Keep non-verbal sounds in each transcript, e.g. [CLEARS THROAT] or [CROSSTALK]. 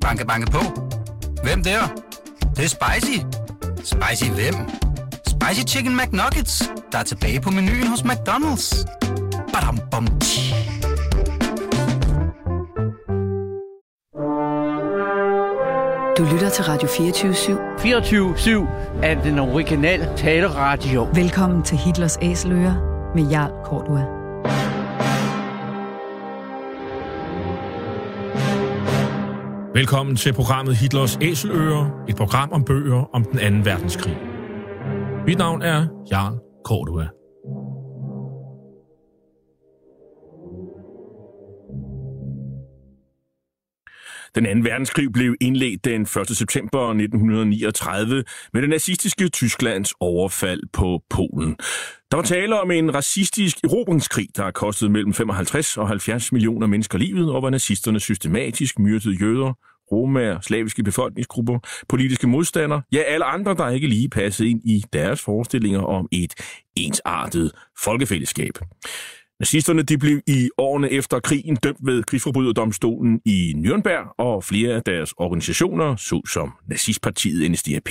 Banke, banke på. Hvem der? Det, det er spicy. Spicy hvem? Spicy Chicken McNuggets, der er tilbage på menuen hos McDonald's. Badum, bom, tji. Du lytter til Radio 24 24-7 er den originale taleradio. Velkommen til Hitlers Æseløer med Jarl Kortua. Velkommen til programmet Hitlers Æseløer, et program om bøger om den anden verdenskrig. Mit navn er Jarl Cordua. Den anden verdenskrig blev indledt den 1. september 1939 med det nazistiske Tysklands overfald på Polen. Der var tale om en racistisk erobringskrig, der kostede mellem 55 og 70 millioner mennesker livet, og hvor nazisterne systematisk myrdede jøder, romaer, slaviske befolkningsgrupper, politiske modstandere, ja alle andre, der ikke lige passede ind i deres forestillinger om et ensartet folkefællesskab. Nazisterne de blev i årene efter krigen dømt ved krigsforbryderdomstolen i Nürnberg, og flere af deres organisationer, såsom nazistpartiet NSDAP,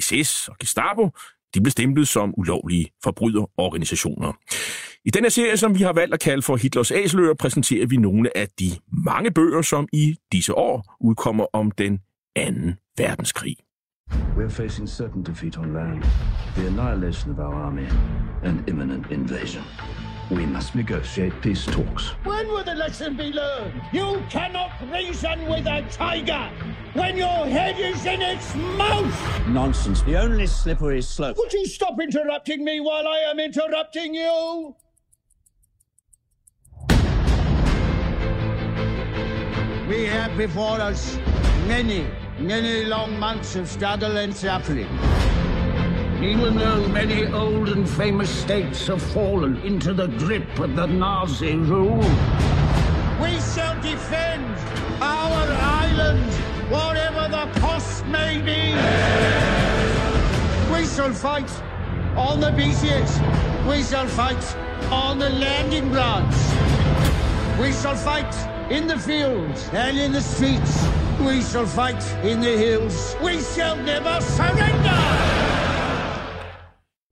SS og Gestapo, de blev stemplet som ulovlige forbryderorganisationer. I denne serie, som vi har valgt at kalde for Hitlers Æseløer, præsenterer vi nogle af de mange bøger, som i disse år udkommer om den anden verdenskrig. We're facing certain defeat on land, the annihilation of our army, and imminent invasion. We must negotiate peace talks. When will the lesson be learned? You cannot reason with a tiger when your head is in its mouth! Nonsense. The only slippery slope. Would you stop interrupting me while I am interrupting you? We have before us many, many long months of struggle and suffering. Even though many old and famous states have fallen into the grip of the Nazi rule, we shall defend our island, whatever the cost may be. We shall fight on the beaches. We shall fight on the landing grounds. We shall fight in the fields and in the streets. We shall fight in the hills. We shall never surrender!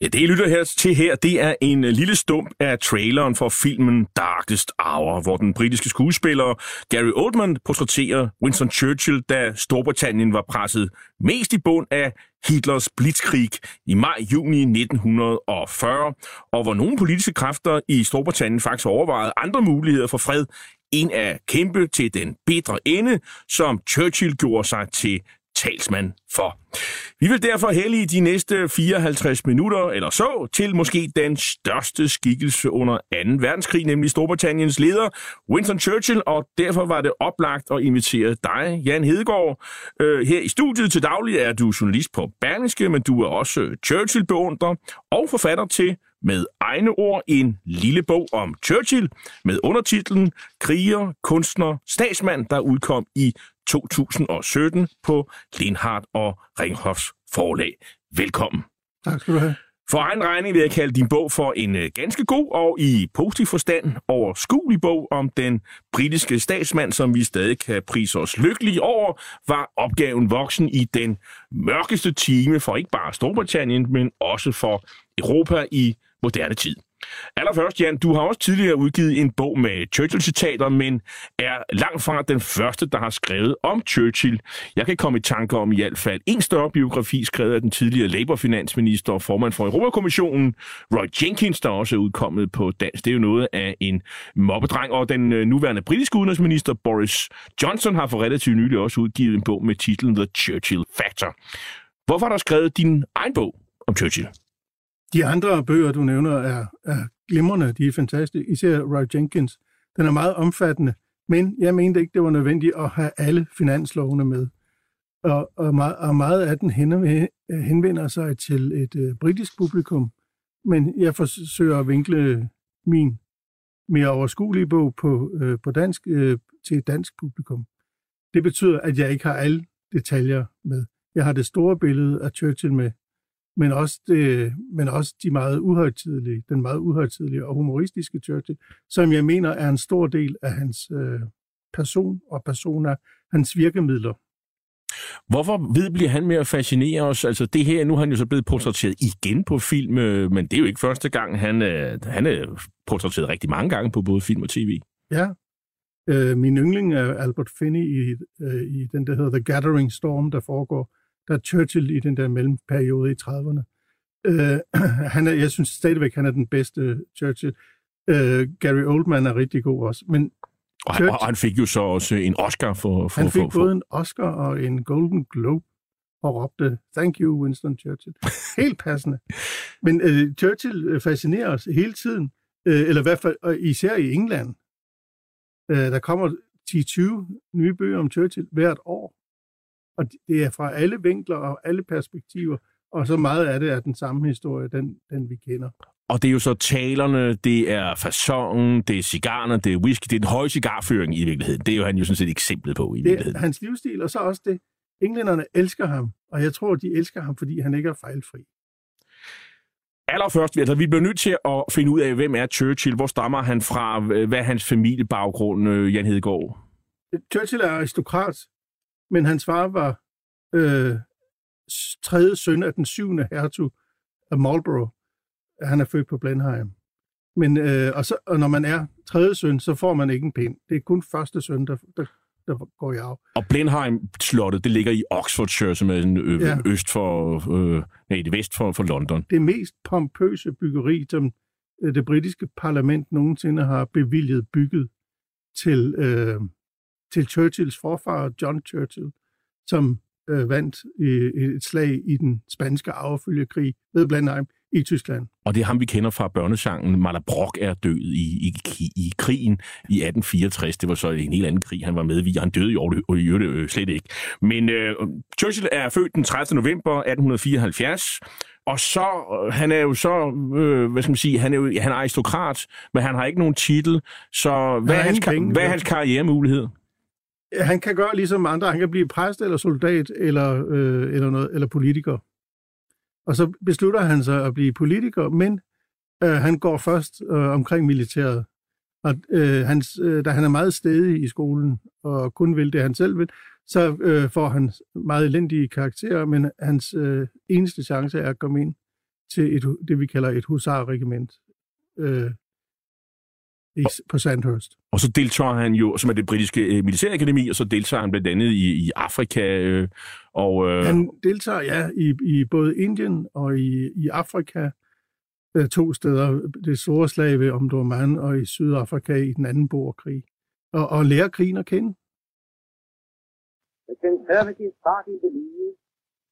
Ja, det I lytter her til her, det er en øh, lille stump af traileren for filmen Darkest Hour, hvor den britiske skuespiller Gary Oldman portrætterer Winston Churchill, da Storbritannien var presset mest i bund af Hitlers blitzkrig i maj-juni 1940, og hvor nogle politiske kræfter i Storbritannien faktisk overvejede andre muligheder for fred en af kæmpe til den bedre ende, som Churchill gjorde sig til talsmand for. Vi vil derfor i de næste 54 minutter eller så til måske den største skikkelse under 2. verdenskrig, nemlig Storbritanniens leder Winston Churchill, og derfor var det oplagt at invitere dig, Jan Hedegaard. Øh, her i studiet til daglig er du journalist på Berlingske, men du er også Churchill-beundrer og forfatter til med egne ord en lille bog om Churchill med undertitlen Kriger, kunstner, statsmand, der udkom i 2017 på Lindhardt og Ringhoffs forlag. Velkommen. Tak skal du have. For egen regning vil jeg kalde din bog for en øh, ganske god og i positiv forstand overskuelig bog om den britiske statsmand, som vi stadig kan prise os lykkelige over, var opgaven voksen i den mørkeste time for ikke bare Storbritannien, men også for Europa i moderne tid. Allerførst, Jan, du har også tidligere udgivet en bog med Churchill-citater, men er langt fra den første, der har skrevet om Churchill. Jeg kan komme i tanke om i hvert fald en større biografi, skrevet af den tidligere Labour-finansminister og formand for Europakommissionen, Roy Jenkins, der også er udkommet på dansk. Det er jo noget af en mobbedreng, og den øh, nuværende britiske udenrigsminister Boris Johnson har for relativt nylig også udgivet en bog med titlen The Churchill Factor. Hvorfor har du skrevet din egen bog om Churchill? De andre bøger, du nævner, er, er glimrende. De er fantastiske. Især Roy Jenkins. Den er meget omfattende, men jeg mente ikke, det var nødvendigt at have alle finanslovene med. Og, og, meget, og meget af den henvender sig til et øh, britisk publikum, men jeg forsøger at vinkle min mere overskuelige bog på, øh, på dansk øh, til et dansk publikum. Det betyder, at jeg ikke har alle detaljer med. Jeg har det store billede af Churchill med, men også, det, men også de meget uhøjtidlige, den meget uhøjtidlige og humoristiske Churchill, som jeg mener er en stor del af hans øh, person og persona. hans virkemidler. Hvorfor ved bliver han med at fascinere os? Altså det her, nu er han jo så blevet portrætteret igen på film, øh, men det er jo ikke første gang. Han, øh, han er portrætteret rigtig mange gange på både film og tv. Ja. Øh, min yndling er Albert Finney i, øh, i den, der hedder The Gathering Storm, der foregår. Der er Churchill i den der mellemperiode i 30'erne. Øh, [CLEARS THROAT] han er, jeg synes stadigvæk, han er den bedste Churchill. Øh, Gary Oldman er rigtig god også. Men og han, og han fik jo så også en Oscar for... for han fik for, for, både en Oscar og en Golden Globe og råbte, thank you, Winston Churchill. [LAUGHS] Helt passende. Men øh, Churchill fascinerer os hele tiden, øh, eller i hvert fald og især i England. Øh, der kommer 10-20 nye bøger om Churchill hvert år. Og det er fra alle vinkler og alle perspektiver, og så meget af det er den samme historie, den, den vi kender. Og det er jo så talerne, det er fasongen, det er cigarerne, det er whisky, det er den høje cigarføring i virkeligheden. Det er jo han jo sådan set eksemplet på i det virkeligheden. hans livsstil, og så også det. Englænderne elsker ham, og jeg tror, de elsker ham, fordi han ikke er fejlfri. Allerførst, altså, vi bliver nødt til at finde ud af, hvem er Churchill, hvor stammer han fra, hvad er hans familiebaggrund, øh, Jan Hedegaard? Churchill er aristokrat, men hans far var øh, tredje søn af den syvende hertug af Marlborough. Han er født på Blenheim. Men, øh, og, så, og når man er tredje søn, så får man ikke en pind. Det er kun første søn, der, der, der går i arv. Og Blenheim-slottet, det ligger i Oxfordshire, som er en, ø, Ja. øst for, øh, nej, det vest for, for London. Det mest pompøse byggeri, som øh, det britiske parlament nogensinde har bevilget bygget til, øh, til Churchills forfar, John Churchill, som øh, vandt i et slag i den spanske arvefølgekrig ved Blenheim i Tyskland. Og det er ham, vi kender fra børnesangen. Malabrock er død i, i, i krigen i 1864. Det var så en helt anden krig, han var med i. Han døde jo og i øvrigt øh, slet ikke. Men øh, Churchill er født den 30. november 1874. Og så, øh, han er jo så, øh, hvad skal man sige, han er jo han er aristokrat, men han har ikke nogen titel. Så hvad, er hans, penge, hvad er hans karrieremulighed? Han kan gøre ligesom andre. Han kan blive præst eller soldat eller, øh, eller, noget, eller politiker. Og så beslutter han sig at blive politiker, men øh, han går først øh, omkring militæret. Og øh, hans, øh, da han er meget stedig i skolen og kun vil det, han selv vil, så øh, får han meget elendige karakterer, men hans øh, eneste chance er at komme ind til et, det, vi kalder et husarregiment øh, i, på Sandhurst. Og så deltager han jo, som er det britiske øh, militærakademi, og så deltager han blandt andet i, i Afrika. Øh, og, øh, Han deltager, ja, i, i både Indien og i, i Afrika, øh, to steder. Det store slag ved Omdurman og i Sydafrika i den anden borgerkrig. Og, og lærer krigen at kende. The Conservative Party believes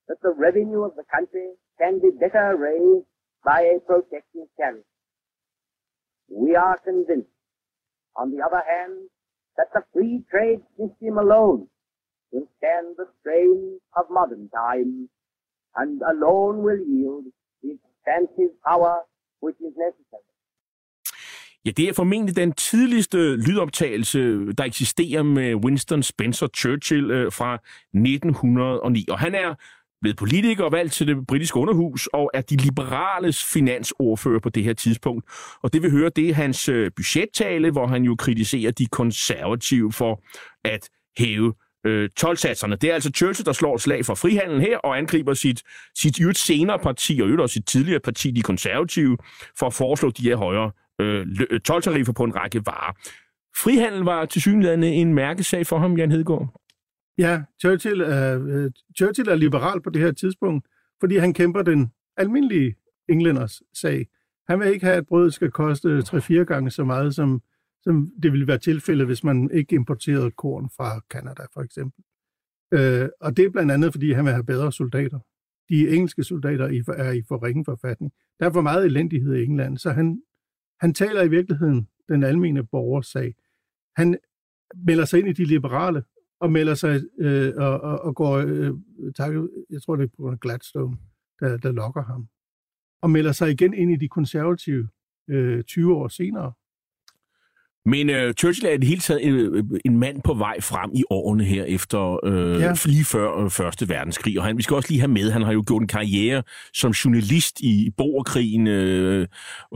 that the revenue of the country can be better raised by a protective tariff. We are convinced, on the other hand, that the free trade system alone will stand the strain of modern times and alone will yield the expansive power which is necessary. Ja, det er formentlig den tidligste lydoptagelse, der eksisterer med Winston Spencer Churchill øh, fra 1909. Og han er blevet politiker og valgt til det britiske underhus, og er de liberales finansordfører på det her tidspunkt. Og det vi hører, det er hans øh, budgettale, hvor han jo kritiserer de konservative for at hæve øh, tolvsatserne. Det er altså Churchill, der slår et slag for frihandel her, og angriber sit, sit i øvrigt senere parti, og øvrigt også sit tidligere parti, de konservative, for at foreslå de her højere øh, øh tolvtariffer på en række varer. Frihandel var til synligheden en mærkesag for ham, Jan Hedegaard. Ja, Churchill er, øh, Churchill er liberal på det her tidspunkt, fordi han kæmper den almindelige englænders sag. Han vil ikke have, at brødet skal koste 3-4 gange så meget, som, som det ville være tilfældet, hvis man ikke importerede korn fra Kanada, for eksempel. Øh, og det er blandt andet, fordi han vil have bedre soldater. De engelske soldater i- er i for ringe forfatning. Der er for meget elendighed i England, så han, han taler i virkeligheden den almene borgers sag. Han melder sig ind i de liberale, og melder sig øh, og, og, og går, øh, tak, jeg tror det er på grund af Gladstone, der, der lokker ham, og melder sig igen ind i de konservative øh, 20 år senere. Men øh, Churchill er i det hele taget en, en mand på vej frem i årene her efter øh, Ja. lige før øh, Første Verdenskrig. Og han, vi skal også lige have med, han har jo gjort en karriere som journalist i Boerkrigen, øh,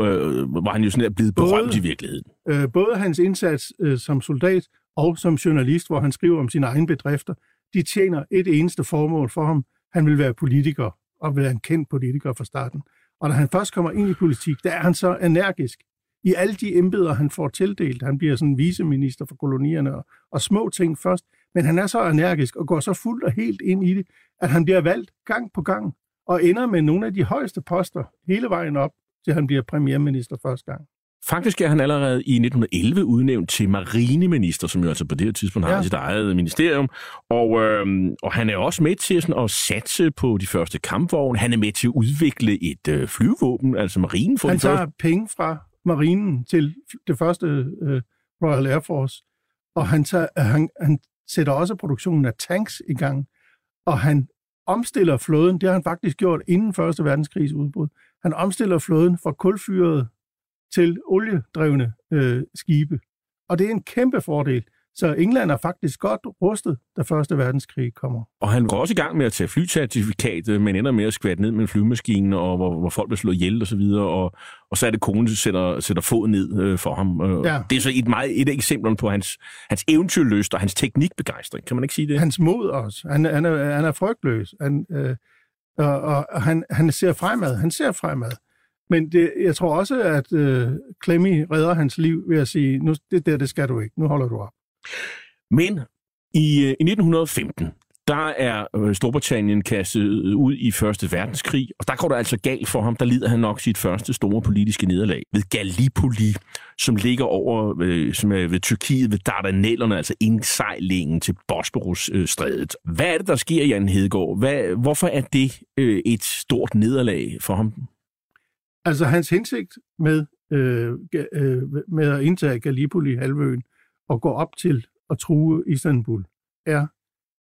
øh, hvor han jo sådan er blevet Både- berømt i virkeligheden. Øh, både hans indsats øh, som soldat og som journalist, hvor han skriver om sine egne bedrifter, de tjener et eneste formål for ham. Han vil være politiker, og vil være en kendt politiker fra starten. Og når han først kommer ind i politik, der er han så energisk. I alle de embeder, han får tildelt, han bliver sådan viceminister for kolonierne og, og små ting først, men han er så energisk og går så fuldt og helt ind i det, at han bliver valgt gang på gang og ender med nogle af de højeste poster hele vejen op, til han bliver premierminister første gang. Faktisk er han allerede i 1911 udnævnt til marineminister, som jo altså på det her tidspunkt ja. har sit eget ministerium. Og, øh, og han er også med til sådan, at satse på de første kampvogne. Han er med til at udvikle et øh, flyvåben, altså marinen. For han tager første... penge fra marinen til det første øh, Royal Air Force, og han, tager, han, han sætter også produktionen af tanks i gang, og han omstiller flåden, det har han faktisk gjort inden Første Verdenskrigs udbrud. Han omstiller flåden fra kulfyrede til oliedrevne øh, skibe. Og det er en kæmpe fordel. Så England er faktisk godt rustet, da Første Verdenskrig kommer. Og han går også i gang med at tage flycertifikatet, men ender med at skvætte ned med en flyvemaskine, og hvor, hvor folk bliver slået ihjel og så videre, og, og så er det konen, der sætter, sætter fod ned øh, for ham. Øh, ja. Det er så et, meget, et eksempel på hans, hans eventyrlyst og hans teknikbegejstring. Kan man ikke sige det? Hans mod også. Han, han, er, han er frygtløs. Han, øh, og, og han, han ser fremad. Han ser fremad. Men det, jeg tror også, at øh, Clemmy redder hans liv ved at sige, nu, det der, det skal du ikke. Nu holder du op. Men i, øh, i 1915, der er øh, Storbritannien kastet øh, ud i Første Verdenskrig, og der går det altså galt for ham. Der lider han nok sit første store politiske nederlag ved Gallipoli, som ligger over øh, som er ved Tyrkiet, ved Dardanellerne, altså indsejlingen til Bosporus-strædet. Hvad er det, der sker, Jan Hedegaard? Hvad, hvorfor er det øh, et stort nederlag for ham? Altså hans hensigt med, øh, øh, med at indtage Gallipoli-halvøen og gå op til at true Istanbul, er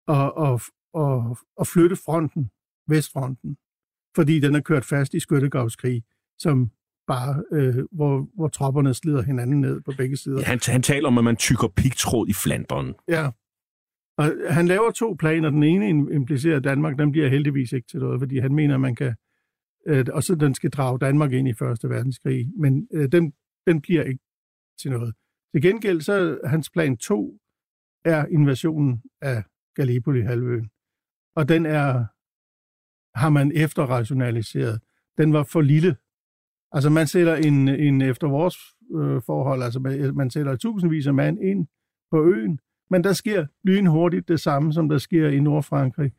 at, at, at, at flytte fronten, vestfronten, fordi den er kørt fast i skyttegravskrig, som bare, øh, hvor, hvor tropperne slider hinanden ned på begge sider. Ja, han, han taler om, at man tykker pigtråd i Flandern. Ja, og han laver to planer. Den ene implicerer Danmark, den bliver heldigvis ikke til noget, fordi han mener, at man kan, øh, og så den skal drage Danmark ind i Første Verdenskrig, men øh, den, den bliver ikke til noget. Til gengæld så hans plan 2 er invasionen af Gallipoli-halvøen. Og den er, har man efterrationaliseret. Den var for lille. Altså man sætter en, en efter vores øh, forhold, altså man, man sætter tusindvis af mand ind på øen, men der sker lynhurtigt det samme, som der sker i Nordfrankrig.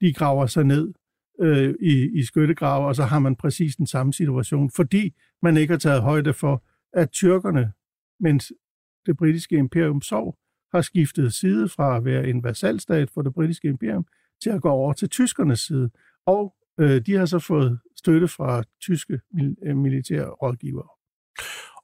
De graver sig ned øh, i, i skyttegrave, og så har man præcis den samme situation, fordi man ikke har taget højde for, at tyrkerne, mens det britiske imperium sov, har skiftet side fra at være en vasalstat for det britiske imperium til at gå over til tyskernes side. Og øh, de har så fået støtte fra tyske mil- militære rådgivere.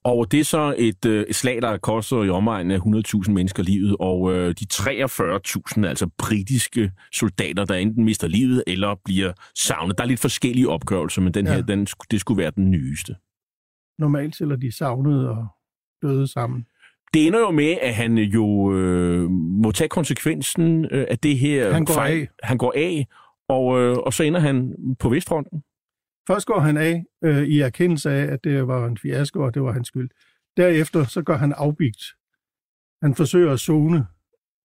Og det er så et, øh, et slag, der koster i omegnen af 100.000 mennesker livet, og øh, de 43.000, altså britiske soldater, der enten mister livet eller bliver savnet. Der er lidt forskellige opgørelser, men den ja. her, den, det skulle være den nyeste. Normalt tæller de savnede og døde sammen. Det ender jo med, at han jo øh, må tage konsekvensen øh, af det her. Han går fejl. af. Han går af, og, øh, og så ender han på Vestfronten. Først går han af øh, i erkendelse af, at det var en fiasko, og det var hans skyld. Derefter så gør han afbigt. Han forsøger at zone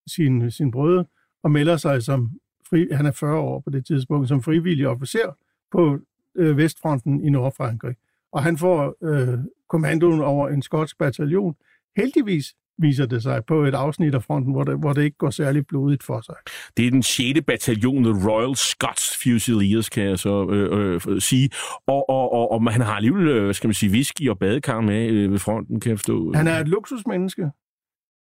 sin, sin brødre og melder sig som, fri, han er 40 år på det tidspunkt, som frivillig officer på øh, Vestfronten i Nordfrankrig. Og han får øh, kommandoen over en skotsk bataljon, Heldigvis viser det sig på et afsnit af fronten, hvor det, hvor det ikke går særlig blodigt for sig. Det er den 6. bataljon, Royal Scots Fusiliers, kan jeg så øh, øh, sige. Og, og, og, og han har alligevel, øh, skal man sige, whisky og badekar med øh, ved fronten, kan jeg forstå. Han er et luksusmenneske.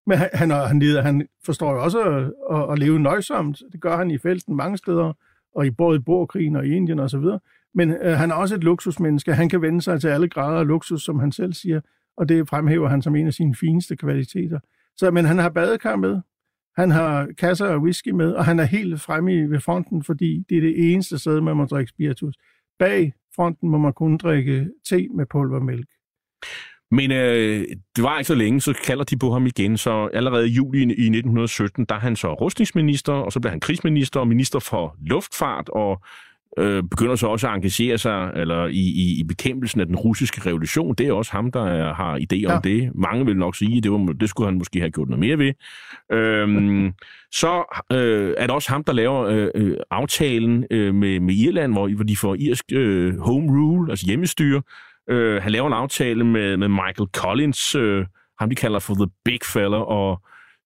Men han, han, han, leder, han forstår jo også at, at, at leve nøjsomt. Det gør han i felten mange steder, og i både i Borkrigen og i Indien osv. Men øh, han er også et luksusmenneske. Han kan vende sig til alle grader af luksus, som han selv siger og det fremhæver han som en af sine fineste kvaliteter. Så, men han har badekar med, han har kasser af whisky med, og han er helt fremme i, ved fronten, fordi det er det eneste sted, man må drikke spiritus. Bag fronten må man kun drikke te med pulvermælk. Men øh, det var ikke så længe, så kalder de på ham igen. Så allerede i juli i 1917, der er han så rustningsminister, og så bliver han krigsminister og minister for luftfart, og øh, begynder så også at engagere sig eller i, i, i bekæmpelsen af den russiske revolution. Det er også ham, der er, har idéer ja. om det. Mange vil nok sige, at det, var, det skulle han måske have gjort noget mere ved. Øhm, [LAUGHS] så øh, er det også ham, der laver øh, øh, aftalen øh, med, med Irland, hvor, hvor de får irsk øh, home rule, altså hjemmestyre. Øh, han laver en aftale med, med Michael Collins, øh, ham de kalder for The Big Fella, og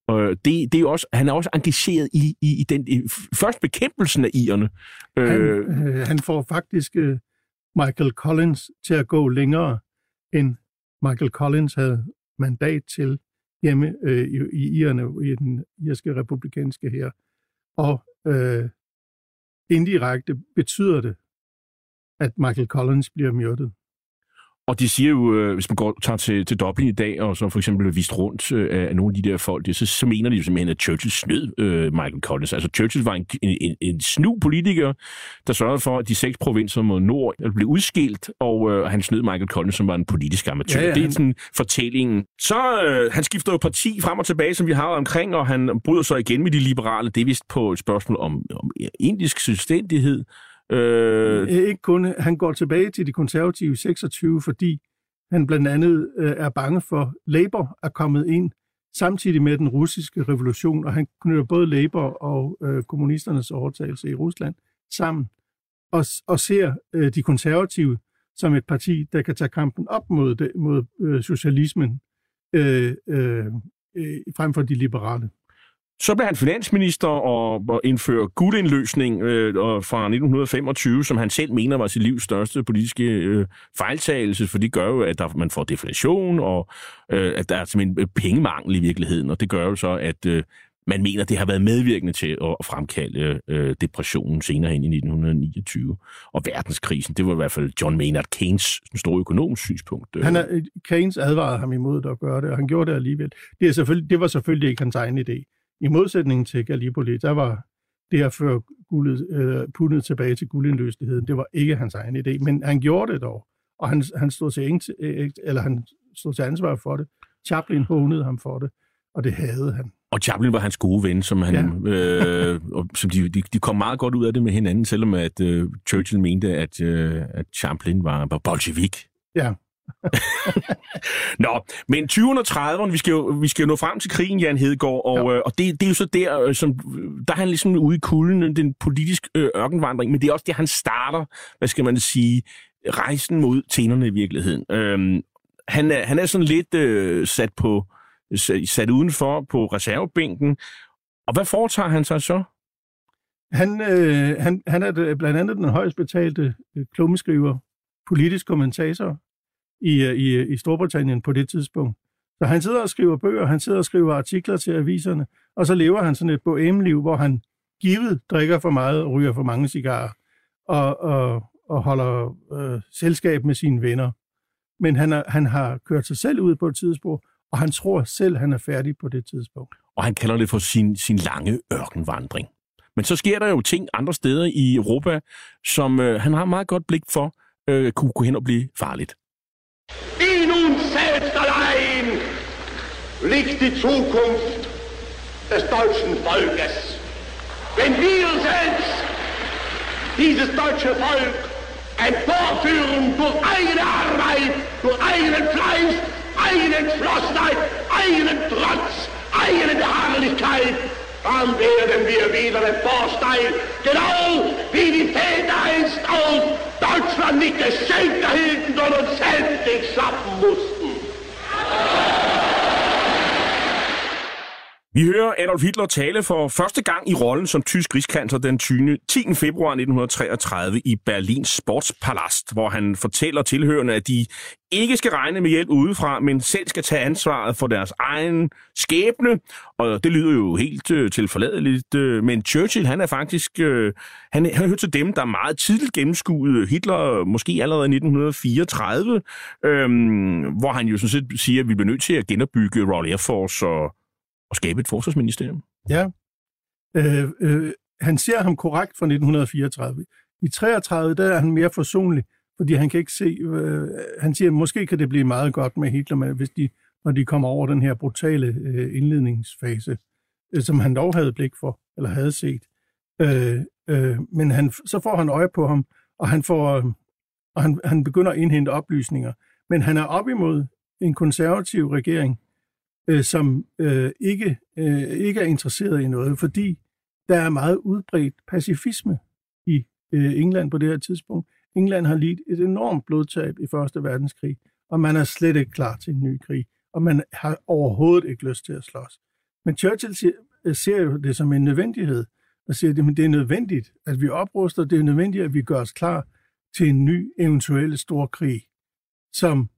og det, det er også, han er også engageret i, i, i den i, først bekæmpelsen af irerne. Han, øh, øh, han får faktisk øh, Michael Collins til at gå længere, end Michael Collins havde mandat til hjemme øh, i, i irerne, i den irske republikanske her. Og øh, indirekte betyder det, at Michael Collins bliver myrdet. Og de siger jo, øh, hvis man går, tager til, til Dublin i dag, og så for eksempel er vist rundt øh, af nogle af de der folk, så, så mener de jo simpelthen, at Churchill snød øh, Michael Collins. Altså Churchill var en, en, en snu politiker, der sørgede for, at de seks provinser mod nord blev udskilt, og øh, han snød Michael Collins, som var en politisk amatør. Ja, ja, det er sådan fortællingen. Så øh, han skifter jo parti frem og tilbage, som vi har omkring, og han bryder sig igen med de liberale. Det er vist på et spørgsmål om, om indisk selvstændighed. Øh, øh... Ikke kun, han går tilbage til de konservative 26, fordi han blandt andet øh, er bange for, Labour er kommet ind samtidig med den russiske revolution, og han knytter både Labour og øh, kommunisternes overtagelse i Rusland sammen, og, og ser øh, de konservative som et parti, der kan tage kampen op mod, det, mod øh, socialismen, øh, øh, øh frem for de liberale. Så blev han finansminister og, og indfører guldindløsning øh, fra 1925, som han selv mener var sit livs største politiske øh, fejltagelse, for det gør jo, at der, man får deflation, og øh, at der er simpelthen øh, pengemangel i virkeligheden, og det gør jo så, at øh, man mener, det har været medvirkende til at fremkalde øh, depressionen senere hen i 1929. Og verdenskrisen, det var i hvert fald John Maynard Keynes store økonoms synspunkt. Øh. Han er, øh, Keynes advarede ham imod at gøre det, og han gjorde det alligevel. Det, er selvfølgelig, det var selvfølgelig ikke hans egen idé. I modsætning til Gallipoli, der var det at føre guldet, øh, pundet tilbage til guldindløstigheden, det var ikke hans egen idé, men han gjorde det dog, og han, han, stod, til ingen, eller han stod til ansvar for det. Chaplin hånede ham for det, og det havde han. Og Chaplin var hans gode ven, som, han, ja. øh, og, som de, de, de kom meget godt ud af det med hinanden, selvom at øh, Churchill mente, at, øh, at Chaplin var, var bolshevik. Ja, Nå, men 20'erne og 30'erne, vi skal, jo, vi skal jo nå frem til krigen, Jan Hedegaard, og, ja. øh, og det, det er jo så der, øh, som, der er han ligesom ude i kulden, den politiske øh, ørkenvandring, men det er også der, han starter, hvad skal man sige, rejsen mod tænerne i virkeligheden. Øhm, han, er, han er sådan lidt øh, sat på sat udenfor på reservebænken, og hvad foretager han sig så? Han, øh, han, han er blandt andet den højst betalte klummeskriver, politisk kommentator i, øh, i, øh, i Storbritannien på det tidspunkt. Så han sidder og skriver bøger, han sidder og skriver artikler til aviserne, og så lever han sådan et bohemeliv, hvor han givet drikker for meget og ryger for mange cigarer, og, og, og holder øh, selskab med sine venner. Men han, er, han har kørt sig selv ud på et tidspunkt, og han tror selv, han er færdig på det tidspunkt. Og han kalder det for sin, sin lange ørkenvandring. Men så sker der jo ting andre steder i Europa, som øh, han har meget godt blik for, øh, kunne gå hen og blive farligt. In uns selbst allein liegt die Zukunft des deutschen Volkes. Wenn wir selbst dieses deutsche Volk emporführen durch eigene Arbeit, durch eigenen Fleiß, eigene Entschlossenheit, eigenen Trotz, eigene Beharrlichkeit, dann werden wir wieder emporsteigen, genau wie die Väter einst auch Deutschland nicht geschenkt erhielten, sondern selbst sich schaffen mussten. Vi hører Adolf Hitler tale for første gang i rollen som tysk rigskansler den 20. 10. februar 1933 i Berlins Sportspalast, hvor han fortæller tilhørende, at de ikke skal regne med hjælp udefra, men selv skal tage ansvaret for deres egen skæbne. Og det lyder jo helt øh, tilforladeligt, øh, men Churchill, han er faktisk, øh, han, han hørt til dem, der meget tidligt gennemskuede Hitler, måske allerede i 1934, øh, hvor han jo sådan set siger, at vi bliver nødt til at genopbygge Royal Air Force og at skabe et forsvarsministerium. Ja. Øh, øh, han ser ham korrekt fra 1934. I 33 der er han mere forsonlig, fordi han kan ikke se, øh, han siger, at måske kan det blive meget godt med Hitler, hvis de, når de kommer over den her brutale øh, indledningsfase, øh, som han dog havde blik for, eller havde set. Øh, øh, men han, så får han øje på ham, og han, får, øh, og han, han begynder at indhente oplysninger. Men han er op imod en konservativ regering, øh, som øh, ikke, øh, ikke er interesseret i noget, fordi der er meget udbredt pacifisme i øh, England på det her tidspunkt. England har lidt et enormt blodtab i Første Verdenskrig, og man er slet ikke klar til en ny krig, og man har overhovedet ikke lyst til at slås. Men Churchill ser, øh, ser jo det som en nødvendighed, og siger, at det er nødvendigt, at vi opruster, det er nødvendigt, at vi gør os klar til en ny eventuel stor krig, som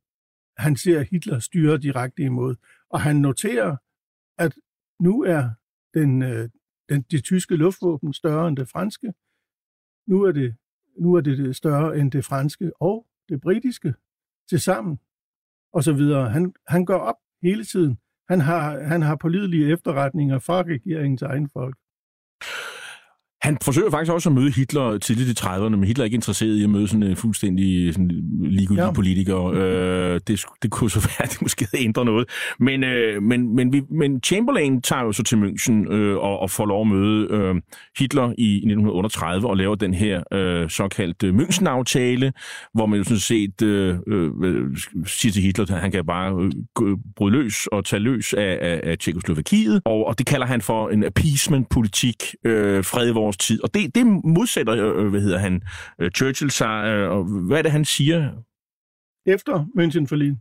han ser Hitler styre direkte imod. Og han noterer, at nu er den, øh, den, de tyske luftvåben større end det franske. Nu er det, nu er det større end det franske og det britiske til sammen, og så videre. Han, han går op hele tiden. Han har, han har pålidelige efterretninger fra regeringens egen folk. Han forsøger faktisk også at møde Hitler tidligt i 30'erne, men Hitler er ikke interesseret i at møde sådan en fuldstændig sådan ligegyldig ja. politiker. Øh, det, det kunne så [LAUGHS] være, at det måske havde ændret noget. Men, øh, men, men, vi, men Chamberlain tager jo så til München øh, og, og får lov at møde øh, Hitler i 1938 og laver den her øh, såkaldte München-aftale, hvor man jo sådan set øh, øh, siger til Hitler, at han kan bare øh, bryde løs og tage løs af, af, af Tjekoslovakiet. Og, og det kalder han for en appeasement-politik, øh, fred i vores års tid. Og det, det modsætter, øh, hvad hedder han, øh, Churchill sig, øh, og hvad er det, han siger? Efter München forlig.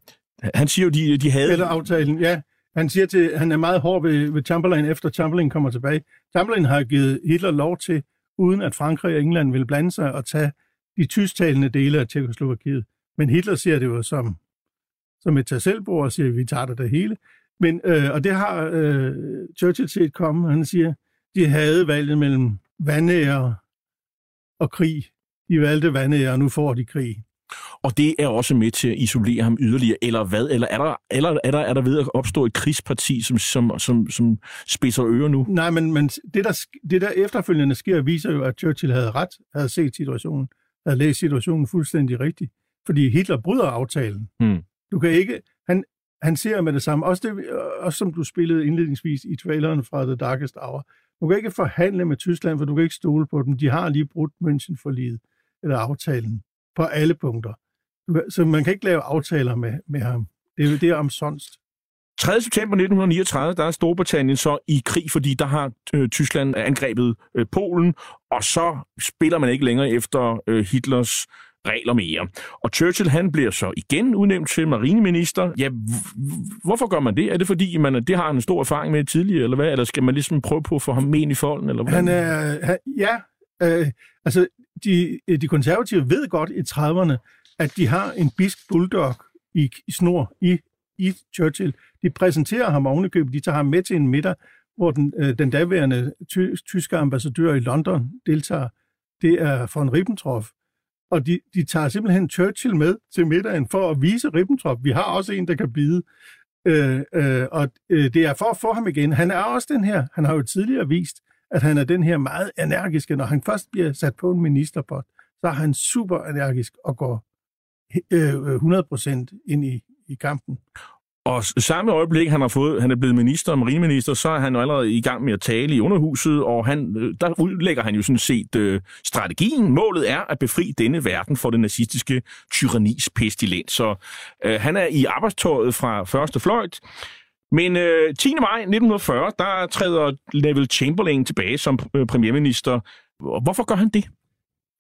Han siger jo, de, de havde... Eller aftalen, ja. Han siger til, han er meget hård ved, ved Chamberlain, efter Chamberlain kommer tilbage. Chamberlain har givet Hitler lov til, uden at Frankrig og England vil blande sig og tage de tysktalende dele af Tjekoslovakiet. Men Hitler ser det jo som, som et tag og siger, vi tager det det hele. Men, øh, og det har øh, Churchill set komme. Han siger, de havde valget mellem vandære og krig. De valgte vandære, og nu får de krig. Og det er også med til at isolere ham yderligere, eller hvad? Eller er der, eller er der, er der ved at opstå et krigsparti, som, som, som, som spidser ører nu? Nej, men, men det, der, det der efterfølgende sker, viser jo, at Churchill havde ret, havde set situationen, havde læst situationen fuldstændig rigtigt. Fordi Hitler bryder aftalen. Hmm. Du kan ikke... Han, han ser med det samme. Også, det, også som du spillede indledningsvis i traileren fra The Darkest Hour. Du kan ikke forhandle med Tyskland, for du kan ikke stole på dem. De har lige brudt München for livet, eller aftalen, på alle punkter. Så man kan ikke lave aftaler med, med ham. Det er, det er omsonst. 3. september 1939, der er Storbritannien så i krig, fordi der har øh, Tyskland angrebet øh, Polen, og så spiller man ikke længere efter øh, Hitlers regler mere. Og Churchill han bliver så igen udnævnt til marineminister. Ja, hvorfor gør man det? Er det fordi, man, det har han en stor erfaring med tidligere, eller hvad? Eller skal man ligesom prøve på at få ham med i folden? Eller hvad? Han er, han, ja, øh, altså de, de konservative ved godt i 30'erne, at de har en bisk bulldog i, i snor i, i Churchill. De præsenterer ham ovenikøbet, de tager ham med til en middag, hvor den, øh, den daværende ty, tyske ambassadør i London deltager. Det er von Ribbentrop og de, de tager simpelthen Churchill med til middagen for at vise Ribbentrop. Vi har også en, der kan bide. Øh, øh, og øh, det er for at få ham igen. Han er også den her, han har jo tidligere vist, at han er den her meget energiske. Når han først bliver sat på en ministerpost, så er han super energisk og går øh, øh 100% ind i, i kampen. Og samme øjeblik, han har fået, han er blevet minister og marineminister, så er han jo allerede i gang med at tale i underhuset, og han, øh, der udlægger han jo sådan set øh, strategien. Målet er at befri denne verden for den nazistiske tyrannis pestilens. Så øh, han er i arbejdstøjet fra første fløjt. Men øh, 10. maj 1940, der træder Neville Chamberlain tilbage som øh, premierminister. Hvorfor gør han det?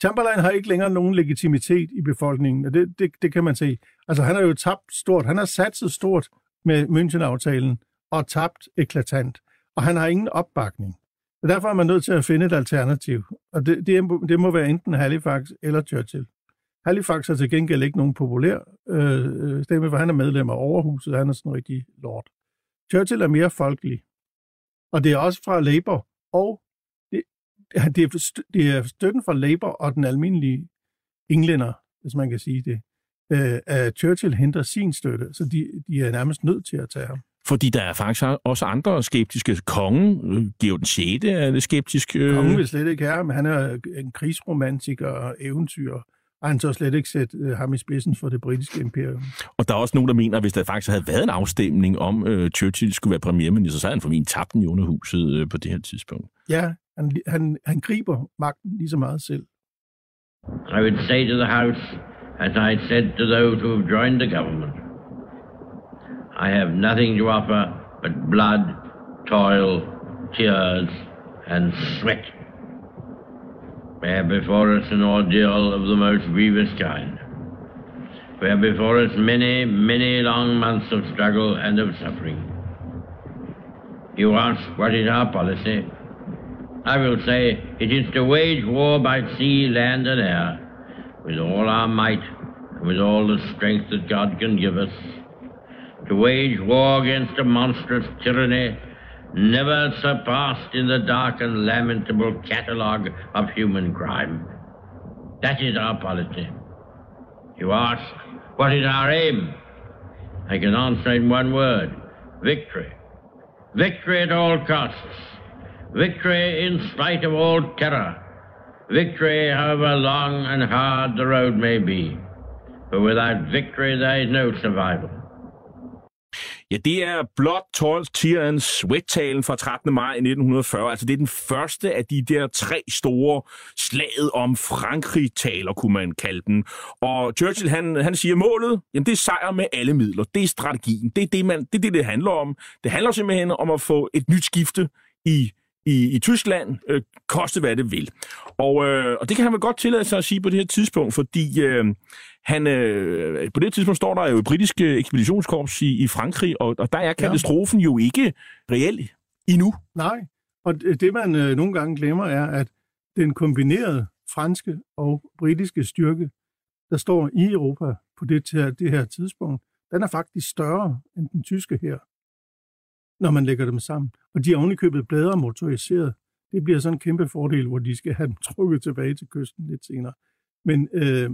Chamberlain har ikke længere nogen legitimitet i befolkningen, og det, det, det kan man se. Altså, han har jo tabt stort. Han har satset stort med München-aftalen og tabt eklatant, og han har ingen opbakning. Og derfor er man nødt til at finde et alternativ, og det, det, det må være enten Halifax eller Churchill. Halifax har til gengæld ikke nogen populær øh, stemme, for han er medlem af overhuset, han er sådan en rigtig lord. Churchill er mere folkelig, og det er også fra Labour og det er, det er støtten fra Labour og den almindelige englænder, hvis man kan sige det, øh, at Churchill henter sin støtte, så de, de er nærmest nødt til at tage ham. Fordi der er faktisk også andre skeptiske. Kongen, øh, Georg den 6. er det skeptisk. Øh... Kongen vil slet ikke have men han er en krigsromantiker og eventyr, og han så slet ikke sætte øh, ham i spidsen for det britiske imperium. Og der er også nogen, der mener, at hvis der faktisk havde været en afstemning om, øh, Churchill skulle være premierminister, så havde han formentlig tabt den i underhuset øh, på det her tidspunkt. Ja, Han, han, han griber magten lige så meget selv. I would say to the House, as I said to those who have joined the government, I have nothing to offer but blood, toil, tears, and sweat. We have before us an ordeal of the most grievous kind. We have before us many, many long months of struggle and of suffering. You ask, what is our policy? I will say, it is to wage war by sea, land, and air, with all our might and with all the strength that God can give us. To wage war against a monstrous tyranny never surpassed in the dark and lamentable catalogue of human crime. That is our policy. You ask, what is our aim? I can answer in one word victory. Victory at all costs. Victory in spite of all terror. Victory, however long and hard the road may be. For without victory, there is no survival. Ja, det er Blood, Toil, Tear and Sweat-talen fra 13. maj 1940. Altså, det er den første af de der tre store slaget om Frankrig-taler, kunne man kalde den. Og Churchill, han, han siger, målet, jamen det er sejr med alle midler. Det er strategien. Det er det, man, det, er det, det handler om. Det handler simpelthen om at få et nyt skifte i i, i Tyskland, øh, koste hvad det vil. Og, øh, og det kan han vel godt tillade sig at sige på det her tidspunkt, fordi øh, han, øh, på det tidspunkt står der jo et britisk ekspeditionskorps i, i Frankrig, og, og der er katastrofen ja. jo ikke reel endnu. Nej, og det man øh, nogle gange glemmer er, at den kombinerede franske og britiske styrke, der står i Europa på det, det her tidspunkt, den er faktisk større end den tyske her, når man lægger dem sammen. Og de er ovenikøbet bedre motoriseret. Det bliver sådan en kæmpe fordel, hvor de skal have dem [LAUGHS] trukket tilbage til kysten lidt senere. Men øh,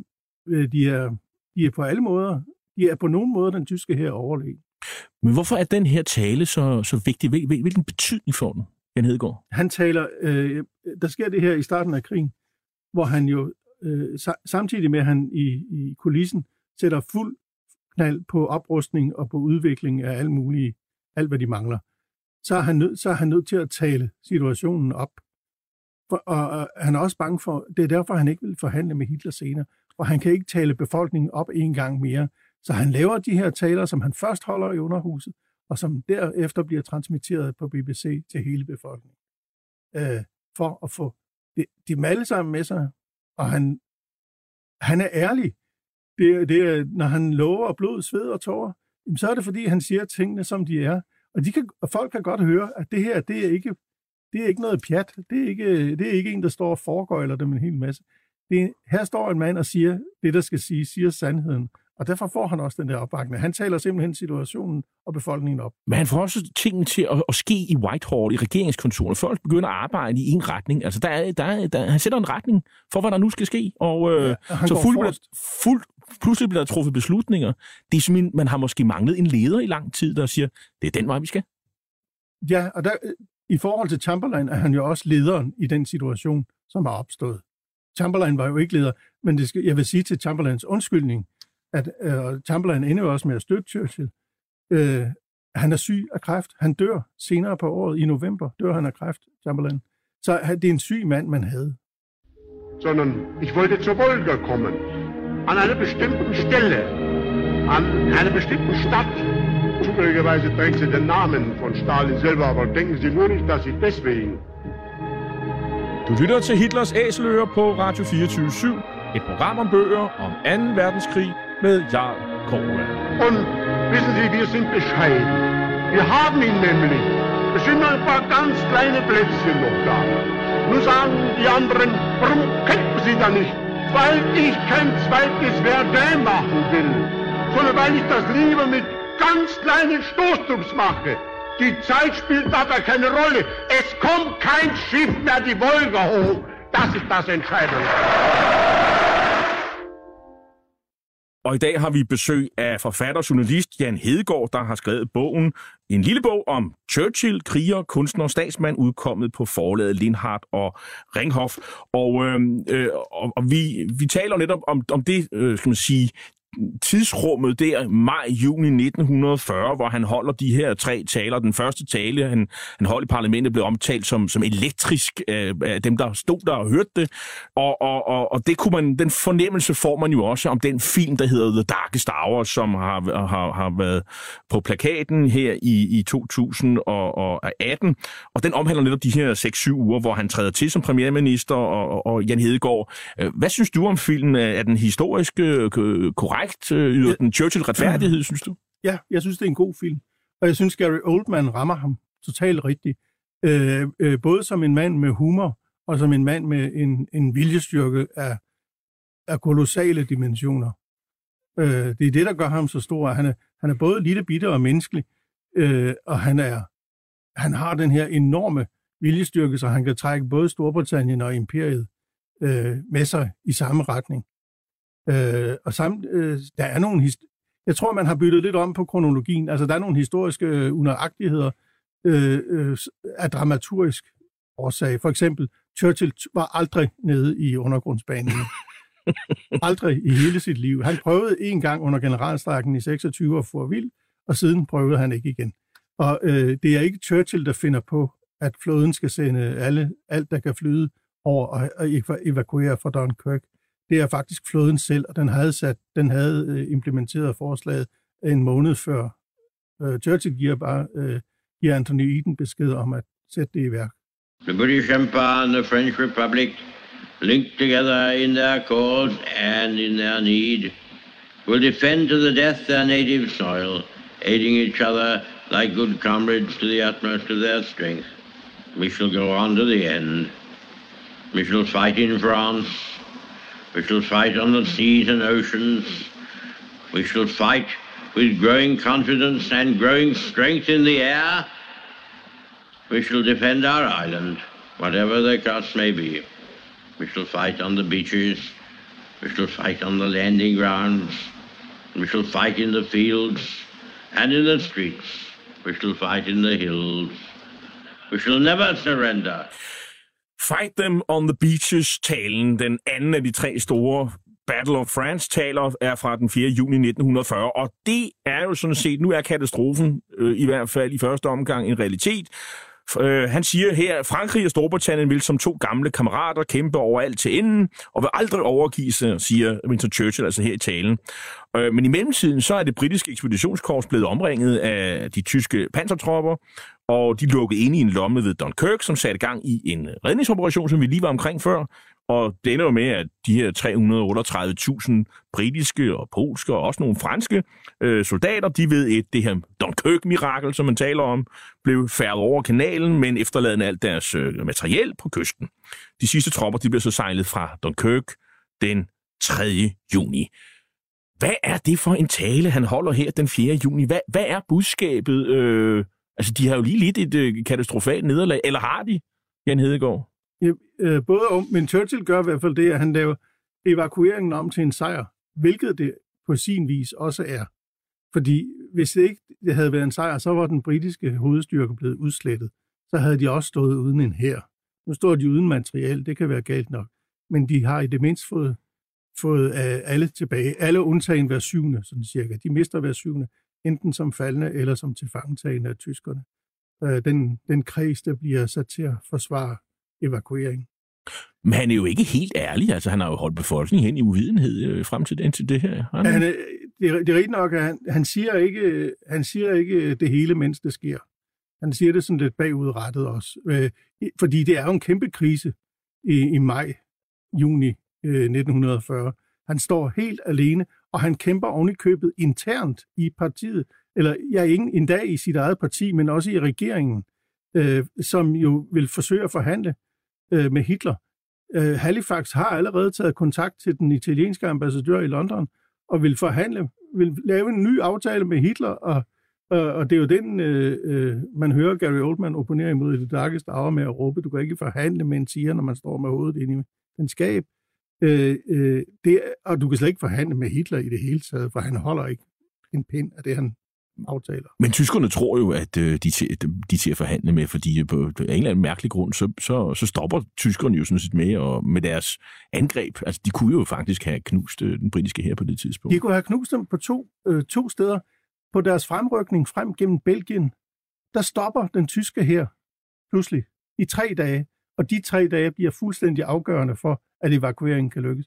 de, er, de er på alle måder, de er på nogen måde den tyske her overlegen. Men hvorfor er den her tale så, så vigtig? Hvilken betydning får den, Jan Hedegaard? Han taler, øh, der sker det her i starten af krigen, hvor han jo øh, samtidig med, at han i, i kulissen sætter fuld knald på oprustning og på udvikling af alt muligt, alt hvad de mangler så er han nødt, så er han nødt til at tale situationen op. For, og, og han er også bange for, det er derfor, han ikke vil forhandle med Hitler senere, og han kan ikke tale befolkningen op en gang mere. Så han laver de her taler, som han først holder i underhuset, og som derefter bliver transmitteret på BBC til hele befolkningen. Øh, for at få de, de alle sammen med sig, og han, han er ærlig. Det, det når han lover blod, sved og tårer, så er det fordi, han siger tingene, som de er. Og, de kan, og folk kan godt høre, at det her, det er ikke, det er ikke noget pjat. Det er ikke, det er ikke en, der står og foregøjler dem en hel masse. Det er, her står en mand og siger det, der skal sige, siger sandheden. Og derfor får han også den der opbakning. Han taler simpelthen situationen og befolkningen op. Men han får også tingene til at, at ske i Whitehall, i regeringskontoret. Folk begynder at arbejde i en retning. Altså, der er, der er, der, han sætter en retning for, hvad der nu skal ske. Og, øh, ja, så fuld, fuld, pludselig bliver der truffet beslutninger. Det er simpelthen, man har måske manglet en leder i lang tid, der siger, det er den vej, vi skal. Ja, og der, i forhold til Chamberlain er han jo også lederen i den situation, som var opstået. Chamberlain var jo ikke leder, men det skal, jeg vil sige til Chamberlains undskyldning, at øh, Chamberlain ender jo også med at støtte Churchill. Øh, han er syg af kræft. Han dør senere på året, i november, dør han af kræft, Chamberlain. Så det er en syg mand, man havde. Sondern ich wollte zur Wolga kommen. An einer bestimmten Stelle. An einer bestimmten Stadt. Zufälligerweise trägt sie den Namen von Stalin selber, aber denken Sie nur nicht, dass ich deswegen... Du lytter til Hitlers Æseløer på Radio 24 Et program om bøger om 2. verdenskrig med Jarl Korva. Und wissen Sie, wir sind bescheiden. Wir haben ihn nämlich. Es sind nur ein paar ganz kleine Plätzchen noch da. Nun sagen die anderen, warum kämpfen Sie da nicht? Weil ich kein zweites Verdun machen will, sondern weil ich das lieber mit ganz kleinen Stoßtrupps mache. Die Zeit spielt dabei keine Rolle. Es kommt kein Schiff mehr die Wolga hoch. Das ist das Entscheidende. Og i dag har vi besøg af forfatter og journalist Jan Hedegaard, der har skrevet bogen, en lille bog om Churchill, kriger, kunstner og statsmand, udkommet på forlaget Lindhardt og Ringhof. Og, øh, øh, og, og vi, vi taler netop om, om det, øh, skal man sige, tidsrummet der, maj-juni 1940, hvor han holder de her tre taler. Den første tale, han, han holdt i parlamentet, blev omtalt som, som elektrisk øh, af dem, der stod der og hørte det. Og, og, og, og det kunne man, den fornemmelse får man jo også om den film, der hedder The Darkest Hour, som har, har, har været på plakaten her i, i 2018. Og den omhandler netop de her 6-7 uger, hvor han træder til som premierminister, og, og Jan Hedegaard. Øh, hvad synes du om filmen? Er den historisk øh, korrekt? Korrekt? Øh, yder den Churchill retfærdighed, synes du? Ja, jeg synes, det er en god film. Og jeg synes, Gary Oldman rammer ham totalt rigtigt. Øh, øh, både som en mand med humor, og som en mand med en, en viljestyrke af, af kolossale dimensioner. Øh, det er det, der gør ham så stor. Han er, han er både lille bitte og menneskelig, øh, og han, er, han har den her enorme viljestyrke, så han kan trække både Storbritannien og imperiet øh, med sig i samme retning. Øh, og samt, øh, der er nogle hist- jeg tror, man har byttet lidt om på kronologien. Altså, der er nogle historiske øh, unøjagtigheder øh, øh, af dramaturgisk årsag. For eksempel, Churchill var aldrig nede i undergrundsbanen. [LAUGHS] aldrig i hele sit liv. Han prøvede en gang under generalstrækken i 26 at få vild, og siden prøvede han ikke igen. Og øh, det er ikke Churchill, der finder på, at flåden skal sende alle, alt, der kan flyde over og, og evakuere fra Dunkirk. Det er faktisk flåden selv, og den havde, sat, den havde øh, implementeret forslaget en måned før. Øh, Churchill giver bare øh, giver Anthony Eden besked om at sætte det i værk. The British Empire and the French Republic linked together in their cause and in their need will defend to the death their native soil, aiding each other like good comrades to the utmost of their strength. We shall go on to the end. We shall fight in France. We shall fight on the seas and oceans. We shall fight with growing confidence and growing strength in the air. We shall defend our island, whatever the cost may be. We shall fight on the beaches. We shall fight on the landing grounds. We shall fight in the fields and in the streets. We shall fight in the hills. We shall never surrender. Fight Them on the Beaches-talen, den anden af de tre store Battle of France-taler, er fra den 4. juni 1940, og det er jo sådan set, nu er katastrofen øh, i hvert fald i første omgang en realitet. Øh, han siger her, Frankrig og Storbritannien vil som to gamle kammerater kæmpe over alt til enden, og vil aldrig overgive sig, siger Winston Churchill altså her i talen. Øh, men i mellemtiden så er det britiske ekspeditionskorps blevet omringet af de tyske pansertropper, og de lukkede ind i en lomme ved Dunkirk, som satte gang i en redningsoperation, som vi lige var omkring før. Og det ender jo med, at de her 338.000 britiske og polske og også nogle franske øh, soldater, de ved et, det her Dunkirk-mirakel, som man taler om, blev færdet over kanalen, men efterladende alt deres øh, materiel på kysten. De sidste tropper, de blev så sejlet fra Dunkirk den 3. juni. Hvad er det for en tale, han holder her den 4. juni? Hvad, hvad er budskabet? Øh, altså, de har jo lige lidt et øh, katastrofalt nederlag, eller har de, Jan Hedegaard? Øh, både om, men Churchill gør i hvert fald det, at han laver evakueringen om til en sejr, hvilket det på sin vis også er. Fordi hvis det ikke det havde været en sejr, så var den britiske hovedstyrke blevet udslettet. Så havde de også stået uden en hær. Nu står de uden materiel, det kan være galt nok. Men de har i det mindste fået, fået øh, alle tilbage. Alle undtagen hver syvende, sådan cirka. De mister hver syvende, enten som faldende eller som tilfangetagende af tyskerne. Øh, den, den kreds, der bliver sat til at forsvare evakuering. Men han er jo ikke helt ærlig. Altså, han har jo holdt befolkningen hen i uvidenhed øh, frem til, den, til det her. Han, han, det, er, det er rigtigt nok, at han, han, siger ikke, han siger ikke det hele, mens det sker. Han siger det sådan lidt bagudrettet også. Øh, fordi det er jo en kæmpe krise i, i maj, juni øh, 1940. Han står helt alene, og han kæmper ovenikøbet internt i partiet, eller ja, ikke endda i sit eget parti, men også i regeringen, øh, som jo vil forsøge at forhandle øh, med Hitler. Øh, Halifax har allerede taget kontakt til den italienske ambassadør i London og vil forhandle, vil lave en ny aftale med Hitler, og, og, og det er jo den, øh, øh, man hører Gary Oldman opponere imod i det darkeste hour med at råbe, du kan ikke forhandle med en siger, når man står med hovedet inde i den skab. Øh, øh, det, og du kan slet ikke forhandle med Hitler i det hele taget, for han holder ikke en pind af det, han aftaler. Men tyskerne tror jo, at øh, de, til, de til at forhandle med, fordi på en eller anden mærkelig grund, så, så, så stopper tyskerne jo sådan set med, og med deres angreb. Altså, de kunne jo faktisk have knust øh, den britiske her på det tidspunkt. De kunne have knust dem på to, øh, to steder. På deres fremrykning frem gennem Belgien, der stopper den tyske her pludselig i tre dage, og de tre dage bliver fuldstændig afgørende for, at evakueringen kan lykkes.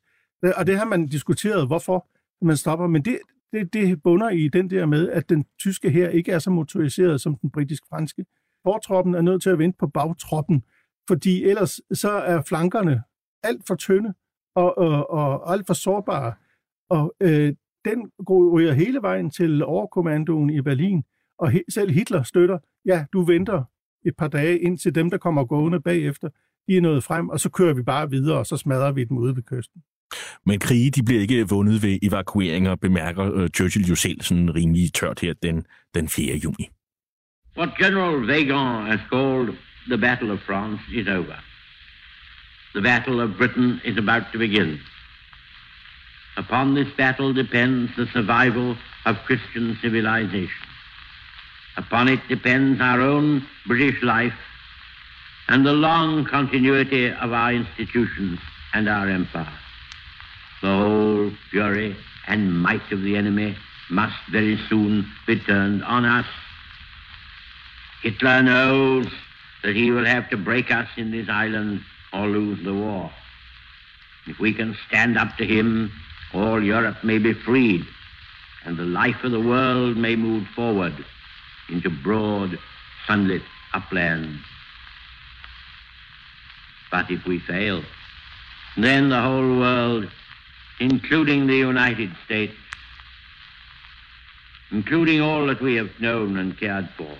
Og det har man diskuteret, hvorfor man stopper, men det, det, det bunder i den der med, at den tyske her ikke er så motoriseret som den britisk-franske. Fortroppen er nødt til at vente på bagtroppen, fordi ellers så er flankerne alt for tynde og, og, og alt for sårbare. Og øh, den ryger hele vejen til overkommandoen i Berlin, og he, selv Hitler støtter, ja, du venter et par dage ind til dem, der kommer gående bagefter, de er nået frem, og så kører vi bare videre, og så smadrer vi dem ude ved kysten. Men krige de bliver ikke vundet ved evakueringer, bemærker uh, Churchill jo selv sådan rimelig tørt her den, den 4. juni. What General Vagon has called the Battle of France is over. The Battle of Britain is about to begin. Upon this battle depends the survival of Christian civilization. Upon it depends our own British life and the long continuity of our institutions and our empire. The whole fury and might of the enemy must very soon be turned on us. Hitler knows that he will have to break us in this island or lose the war. If we can stand up to him, all Europe may be freed, and the life of the world may move forward into broad, sunlit uplands. But if we fail, then the whole world including the United States, including all that we have known and cared for,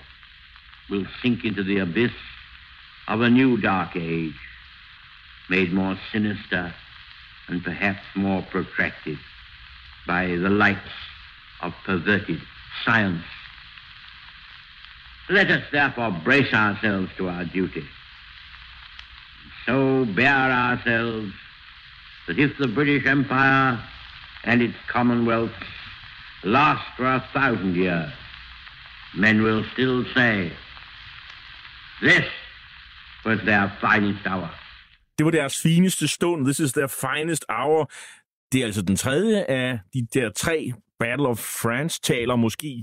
will sink into the abyss of a new dark age, made more sinister and perhaps more protracted by the lights of perverted science. Let us therefore brace ourselves to our duty, so bear ourselves that if the British Empire and its commonwealth last for a thousand years, men will still say, this was their finest hour. Det var deres fineste stund. This is their finest hour. Det er altså den tredje af de der tre Battle of France taler måske,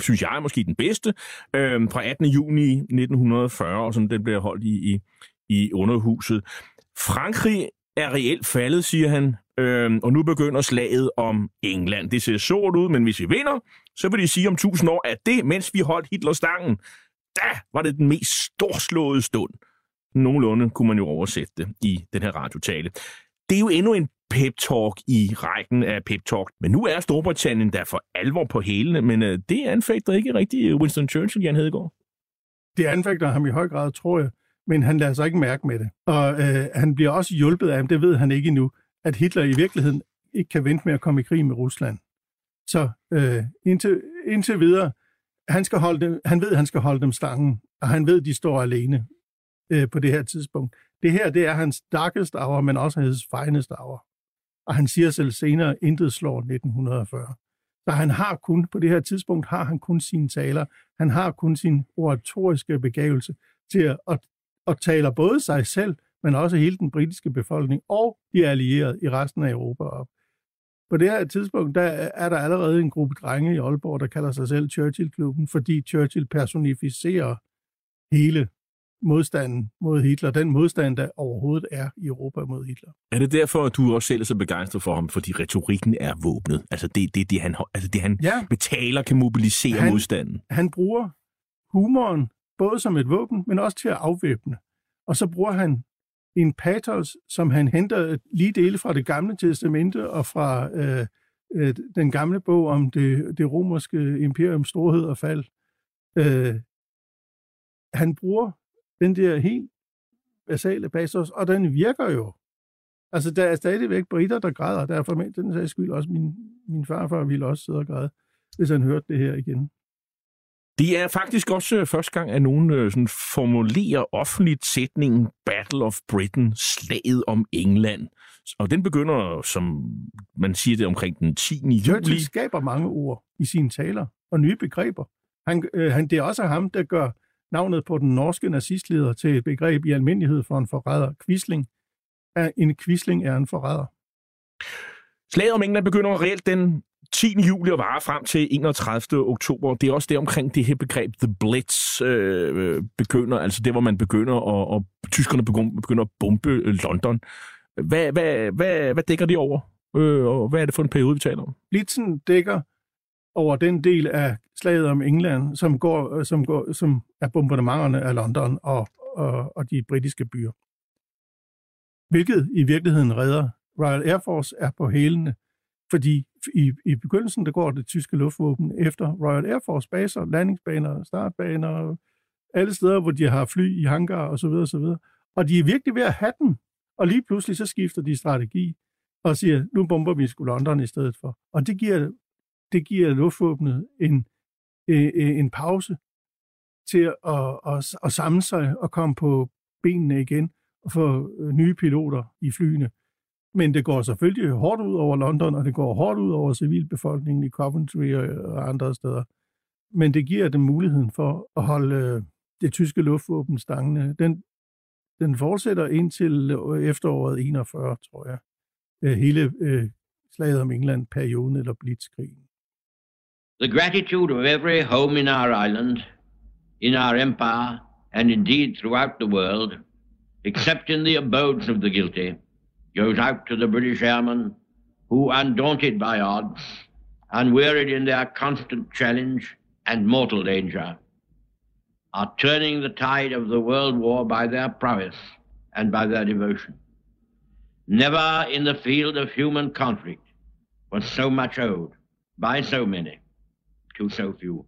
synes jeg, måske den bedste, øh, fra 18. juni 1940, og sådan den bliver holdt i, i, i underhuset. Frankrig er reelt faldet, siger han, øhm, og nu begynder slaget om England. Det ser sort ud, men hvis vi vinder, så vil de sige om tusind år, at det, mens vi holdt Hitler stangen, da var det den mest storslåede stund. Nogenlunde kunne man jo oversætte det i den her radiotale. Det er jo endnu en pep-talk i rækken af pep-talk. Men nu er Storbritannien der for alvor på hælene, men øh, det anfægter ikke rigtig Winston Churchill, Jan Hedegaard. Det anfægter ham i høj grad, tror jeg men han lader sig ikke mærke med det. Og øh, han bliver også hjulpet af, det ved han ikke endnu, at Hitler i virkeligheden ikke kan vente med at komme i krig med Rusland. Så øh, indtil, indtil videre, han, skal holde dem, han ved, at han skal holde dem stangen, og han ved, at de står alene øh, på det her tidspunkt. Det her, det er hans darkest hour, men også hans finest hour. Og han siger selv senere, intet slår 1940. Så han har kun, på det her tidspunkt, har han kun sine taler. Han har kun sin oratoriske begævelse til at, at og taler både sig selv, men også hele den britiske befolkning og de allierede i resten af Europa op. På det her tidspunkt, der er der allerede en gruppe drenge i Aalborg, der kalder sig selv Churchill-klubben, fordi Churchill personificerer hele modstanden mod Hitler, den modstand, der overhovedet er i Europa mod Hitler. Er det derfor, at du også selv er så begejstret for ham, fordi retorikken er våbnet? Altså det, det, det han, altså det, han ja. betaler, kan mobilisere han, modstanden? Han bruger humoren både som et våben, men også til at afvæbne. Og så bruger han en patos, som han henter lige dele fra det gamle testamente og fra øh, øh, den gamle bog om det, det romerske imperiums storhed og fald. Øh, han bruger den der helt basale patos, og den virker jo. Altså, der er stadigvæk britter, der græder. Der er formentlig den sags skyld også min, min farfar ville også sidde og græde, hvis han hørte det her igen. Det er faktisk også øh, første gang, at nogen øh, sådan formulerer offentligt sætningen Battle of Britain, slaget om England. Og den begynder, som man siger det, omkring den 10. juli. Churchill skaber mange ord i sine taler. og nye begreber. Han, øh, han, det er også ham, der gør navnet på den norske nazistleder til et begreb i almindelighed for en forræder. Quisling. En quisling er en forræder. Slaget om England begynder reelt den 10. juli og varer frem til 31. oktober. Det er også det omkring det her begreb The Blitz øh, øh begynder, altså det, hvor man begynder, og, og tyskerne begynder, begynder at bombe øh, London. Hvad, hvad, hvad, hvad dækker det over? Øh, og hvad er det for en periode, vi taler om? Blitzen dækker over den del af slaget om England, som, går, øh, som, går, som er bombardementerne af London og, og, og de britiske byer. Hvilket i virkeligheden redder Royal Air Force er på hælene, fordi i, i begyndelsen der går det tyske luftvåben efter Royal Air Force baser, landingsbaner, startbaner, alle steder, hvor de har fly i hangar osv. osv. Og de er virkelig ved at have den. Og lige pludselig så skifter de strategi og siger, nu bomber vi sgu London i stedet for. Og det giver, det giver luftvåbnet en, en, en pause til at, at, at samle sig og komme på benene igen og få nye piloter i flyene. Men det går selvfølgelig hårdt ud over London, og det går hårdt ud over civilbefolkningen i Coventry og andre steder. Men det giver dem muligheden for at holde øh, det tyske luftvåben stangende. Den, den fortsætter indtil øh, efteråret 41, tror jeg. Øh, hele øh, slaget om England, perioden eller blitzkrigen. The gratitude of every home in our island, in our empire, and indeed throughout the world, except in the abodes of the guilty, goes out to the British airmen who, undaunted by odds, unwearied in their constant challenge and mortal danger, are turning the tide of the world war by their prowess and by their devotion. Never in the field of human conflict was so much owed by so many to so few.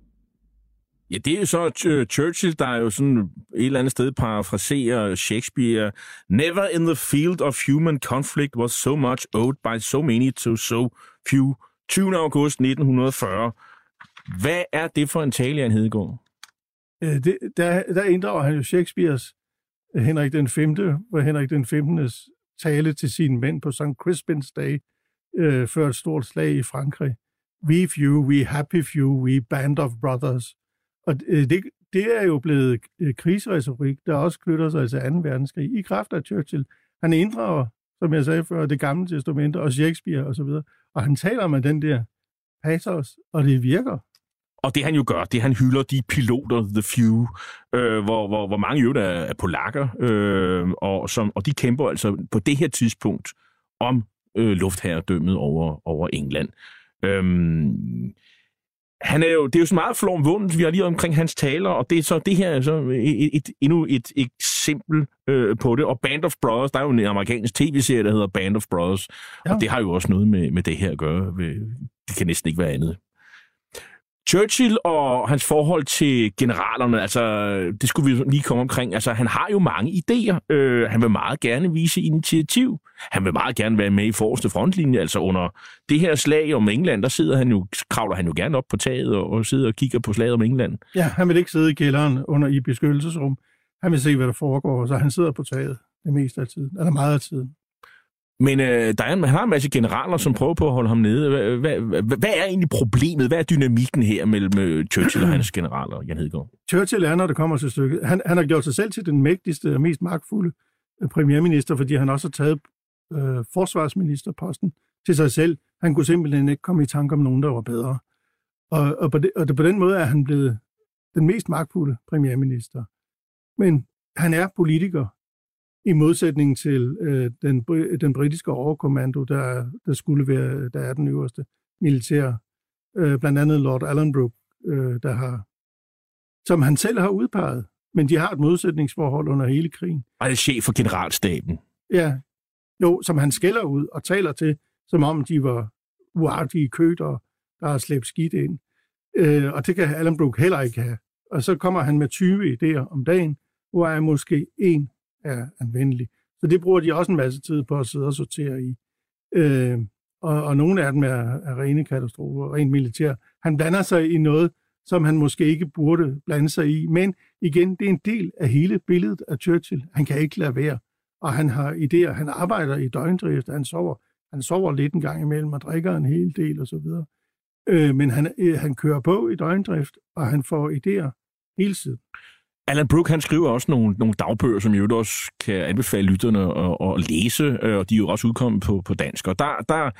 Ja, det er jo så øh, Churchill, der jo sådan et eller andet sted parafraserer Shakespeare. Never in the field of human conflict was so much owed by so many to so few. 20. august 1940. Hvad er det for en tale, Jan Hedegaard? Øh, det, der, der inddrager han jo Shakespeares øh, Henrik den 5., hvor Henrik den 15. tale til sine mænd på St. Crispin's Day øh, før et stort slag i Frankrig. We few, we happy few, we band of brothers. Og øh, det, det er jo blevet øh, krigsretorik, der også knytter sig til 2. verdenskrig, i kraft af Churchill. Han inddrager, som jeg sagde før, det gamle testament og Shakespeare osv., og, og han taler med den der pathos, og det virker. Og det han jo gør, det han hylder de piloter, the few, øh, hvor, hvor, hvor mange jo der er polakker, øh, og, som, og de kæmper altså på det her tidspunkt om øh, luftherredømmet over, over England. Øh, han er jo, det er jo så meget flom vundet, vi har lige omkring hans taler, og det er så det her er så et, et, endnu et eksempel øh, på det. Og Band of Brothers, der er jo en amerikansk tv-serie, der hedder Band of Brothers, ja. og det har jo også noget med, med det her at gøre. Det kan næsten ikke være andet. Churchill og hans forhold til generalerne, altså, det skulle vi lige komme omkring. Altså, han har jo mange idéer. Øh, han vil meget gerne vise initiativ. Han vil meget gerne være med i forreste frontlinje. Altså, under det her slag om England, der sidder han jo, kravler han jo gerne op på taget og, og sidder og kigger på slaget om England. Ja, han vil ikke sidde i kælderen under i beskyttelsesrum. Han vil se, hvad der foregår, så han sidder på taget det meste af tiden, eller meget af tiden. Men øh, der er, han har en masse generaler, som prøver på at holde ham nede. Hvad, hvad, hvad, er egentlig problemet? Hvad er dynamikken her mellem øh, Churchill og hans generaler, Jan Hedegaard? Churchill er, når det kommer til stykket. Han, han har gjort sig selv til den mægtigste og mest magtfulde øh, premierminister, fordi han også har taget øh, forsvarsministerposten til sig selv. Han kunne simpelthen ikke komme i tanke om nogen, der var bedre. Og, og, på, det, og det, på den måde er han blevet den mest magtfulde premierminister. Men han er politiker, i modsætning til øh, den, den britiske overkommando, der, der skulle være, der er den øverste militær, øh, blandt andet Lord Allenbrook, øh, der har, som han selv har udpeget, men de har et modsætningsforhold under hele krigen. Og er chef for generalstaben. Ja, jo, som han skælder ud og taler til, som om de var uartige køder, der har slæbt skidt ind. Øh, og det kan Allenbrook heller ikke have. Og så kommer han med 20 idéer om dagen, hvor er måske en er anvendelig. Så det bruger de også en masse tid på at sidde og sortere i. Øh, og, og nogle af dem er, er rene katastrofer, rent militær. Han blander sig i noget, som han måske ikke burde blande sig i. Men igen, det er en del af hele billedet af Churchill. Han kan ikke lade være. Og han har idéer. Han arbejder i døgndrift. Han sover, han sover lidt en gang imellem og drikker en hel del osv. Øh, men han, øh, han kører på i døgndrift, og han får idéer hele tiden. Alan Brook, han skriver også nogle, nogle dagbøger, som jo også kan anbefale lytterne at, at læse, øh, og de er jo også udkommet på, på dansk. Og der, der,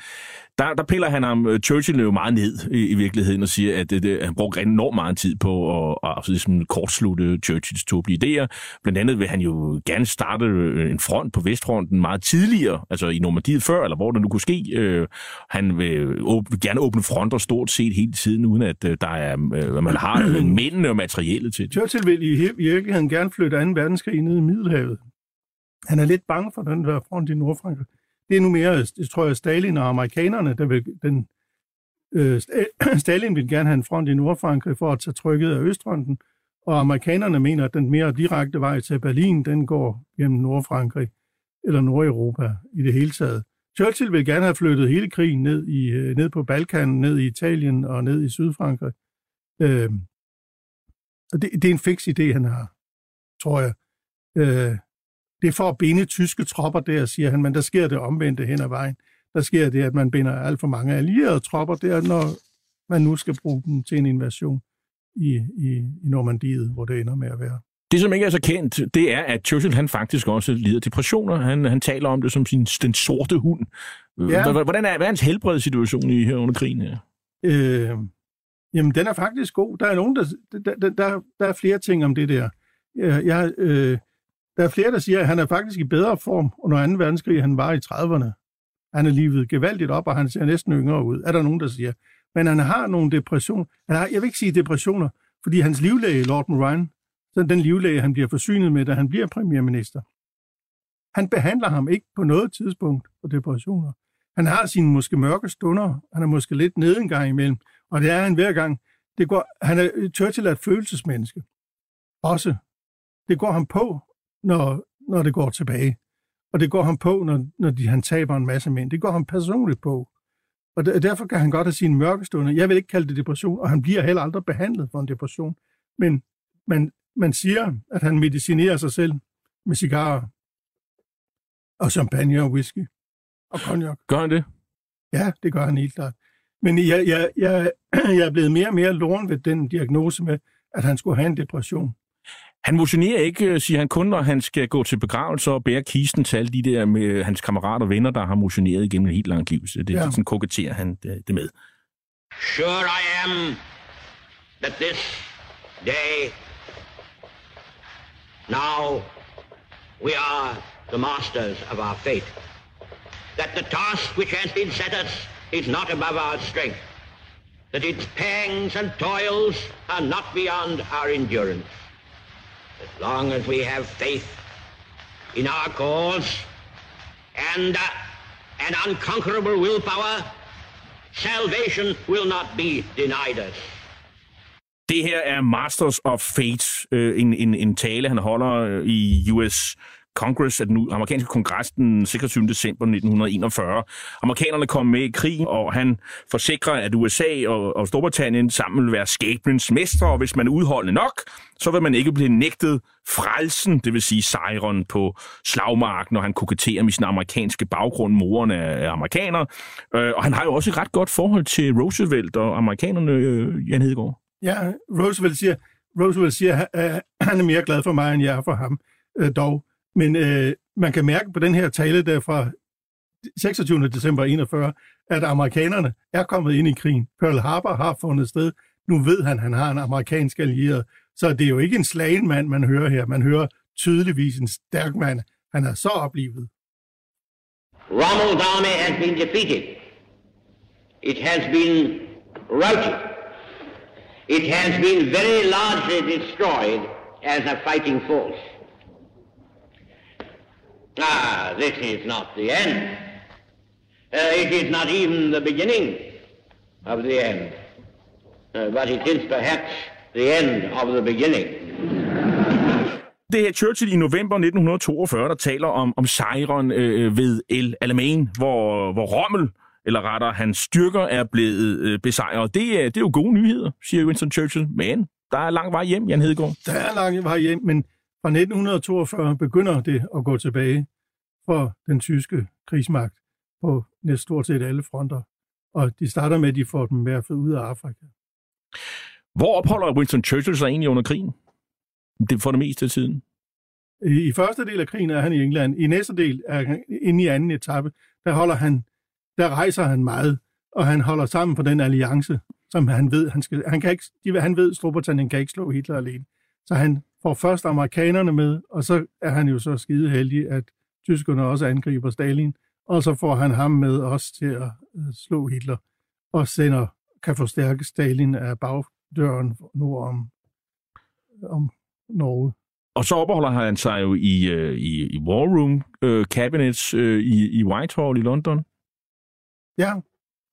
der, der piller han ham øh, Churchill jo meget ned i, i virkeligheden og siger, at det, det, han brugte enormt meget tid på at, at, at ligesom kortslutte Churchills tåbelige idéer. Blandt andet vil han jo gerne starte øh, en front på Vestfronten meget tidligere, altså i Normandiet før, eller hvor det nu kunne ske. Han vil, åbne, gerne åbne fronter stort set hele tiden, uden at der er, man har [CLEARS THROAT] mændene og materialet til det. Churchill vil i virkeligheden gerne flytte 2. verdenskrig ned i Middelhavet. Han er lidt bange for den der front i Nordfrankrig. Det er nu mere, det tror jeg, Stalin og amerikanerne, der vil, den, øh, [CLEARS THROAT] Stalin vil gerne have en front i Nordfrankrig for at tage trykket af Østfronten, og amerikanerne mener, at den mere direkte vej til Berlin, den går gennem Nordfrankrig eller Nordeuropa i det hele taget. Churchill vil gerne have flyttet hele krigen ned, i, øh, ned på Balkan, ned i Italien og ned i Sydfrankrig. Øh, og det, det er en fix idé, han har, tror jeg. Øh, det er for at binde tyske tropper der, siger han, men der sker det omvendte hen ad vejen. Der sker det, at man binder alt for mange allierede tropper der, når man nu skal bruge dem til en invasion i, i, i Normandiet, hvor det ender med at være. Det, som ikke er så kendt, det er, at Churchill han faktisk også lider depressioner. Han, han taler om det som sin, den sorte hund. Ja. Hvordan er, hvad er hans helbredssituation i her under krigen her? Øh, jamen, den er faktisk god. Der er nogen, der, der, der, der er flere ting om det der. Jeg, øh, der er flere, der siger, at han er faktisk i bedre form under 2. verdenskrig, end han var i 30'erne. Han er livet gevaldigt op, og han ser næsten yngre ud. Er der nogen, der siger. Men han har nogle depressioner. Han har, jeg vil ikke sige depressioner, fordi hans livlæge, Lord Moran, den livlæge, han bliver forsynet med, da han bliver premierminister, han behandler ham ikke på noget tidspunkt for depressioner. Han har sine måske mørke stunder, han er måske lidt nede en gang imellem, og det er han hver gang. Det går, han er, Churchill er et følelsesmenneske. Også. Det går ham på, når, når det går tilbage. Og det går ham på, når, når de, han taber en masse mænd. Det går ham personligt på. Og der, derfor kan han godt have sine mørke stunder. Jeg vil ikke kalde det depression, og han bliver heller aldrig behandlet for en depression. Men man, man siger, at han medicinerer sig selv med cigarer og champagne og whisky og cognac. Gør han det? Ja, det gør han helt klart. Men jeg, jeg, jeg, [CLEARS THROAT] jeg er blevet mere og mere loren ved den diagnose med, at han skulle have en depression. Han motionerer ikke, øh, siger han kun, når han skal gå til begravelser og bære kisten til alle de der med hans kammerater og venner, der har motioneret igennem et helt langt liv. Så det ja. sådan koketterer han det, det med. Sure I am that this day now we are the masters of our fate. That the task which has been set us is not above our strength. That its pangs and toils are not beyond our endurance as long as we have faith in our cause and uh, an unconquerable willpower, salvation will not be denied us. Det her er Masters of Fate, øh, en, en, en tale, han holder øh, i US Congress, af den amerikanske kongres den 26. december 1941. Amerikanerne kom med i krigen, og han forsikrer, at USA og, og Storbritannien sammen vil være skæbnens mestre, og hvis man er udholdende nok, så vil man ikke blive nægtet frelsen, det vil sige sejren på slagmarken, når han koketterer med sin amerikanske baggrund. Moren er amerikaner, øh, og han har jo også et ret godt forhold til Roosevelt og amerikanerne, øh, Jan Hedegaard. Ja, Roosevelt siger, Roosevelt siger, at han er mere glad for mig, end jeg er for ham. Øh, dog, men øh, man kan mærke på den her tale der fra 26. december 41, at amerikanerne er kommet ind i krigen. Pearl Harbor har fundet sted. Nu ved han, at han har en amerikansk allieret. Så det er jo ikke en slagen mand, man hører her. Man hører tydeligvis en stærk mand. Han er så oplivet. Rommel's army has been defeated. It has been routed. It has been very largely destroyed as a fighting force. Ah, this is not the end. Uh, it is not even the beginning of the end. Uh, but it is perhaps the end of the beginning. [LAUGHS] Det er Churchill i november 1942, der taler om, om sejren øh, ved El Alamein, hvor, hvor Rommel, eller rettere hans styrker, er blevet øh, besejret. Det er, det er jo gode nyheder, siger Winston Churchill, men der er lang vej hjem, Jan Hedegaard. Der er lang vej hjem, men fra 1942 begynder det at gå tilbage for den tyske krigsmagt på næsten stort set alle fronter. og de starter med, at de får dem med at få ud af Afrika. Hvor opholder Winston Churchill sig egentlig under krigen? Det for det meste af tiden. I, I første del af krigen er han i England. I næste del er han inde i anden etape. Der holder han, der rejser han meget, og han holder sammen på den alliance, som han ved, han skal, han kan ikke, han ved, Storbritannien kan ikke slå Hitler alene. Så han får først amerikanerne med, og så er han jo så skide heldig, at tyskerne også angriber Stalin, og så får han ham med også til at øh, slå Hitler, og sender, kan forstærke Stalin af bagdøren nord om, om Norge. Og så opholder han sig jo i, øh, i, i War Room øh, Cabinets øh, i, i Whitehall i London. Ja,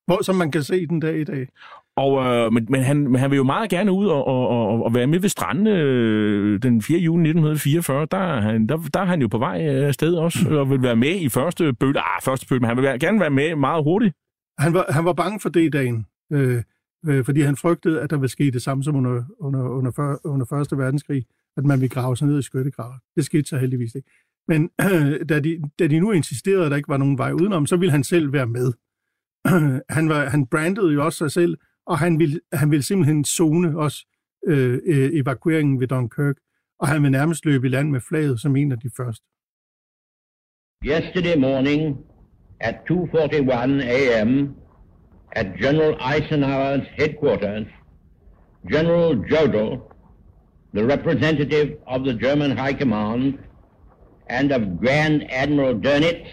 hvor, som man kan se den dag i dag. Og, øh, men, men, han, men han vil jo meget gerne ud og, og, og, og være med ved stranden øh, den 4. juni 1944. Der er, han, der, der er han jo på vej afsted også, mm. og vil være med i første bøl. Ah, første bøl, men han vil være, gerne være med meget hurtigt. Han var, han var bange for det dagen, øh, øh, fordi han frygtede, at der ville ske det samme som under, under, under, for, under Første Verdenskrig, at man ville grave sig ned i skyttegraver. Det skete så heldigvis ikke. Men øh, [CLEARS THROAT] da, de, da de nu insisterede, at der ikke var nogen vej udenom, så ville han selv være med. [CLEARS THROAT] han, var, han brandede jo også sig selv, og han ville, han ville simpelthen zone også øh, øh, evakueringen ved Dunkirk, og han vil nærmest løbe i land med flaget som en af de første. Yesterday morning at 2.41 a.m. at General Eisenhower's headquarters, General Jodl, the representative of the German High Command, and of Grand Admiral Dönitz,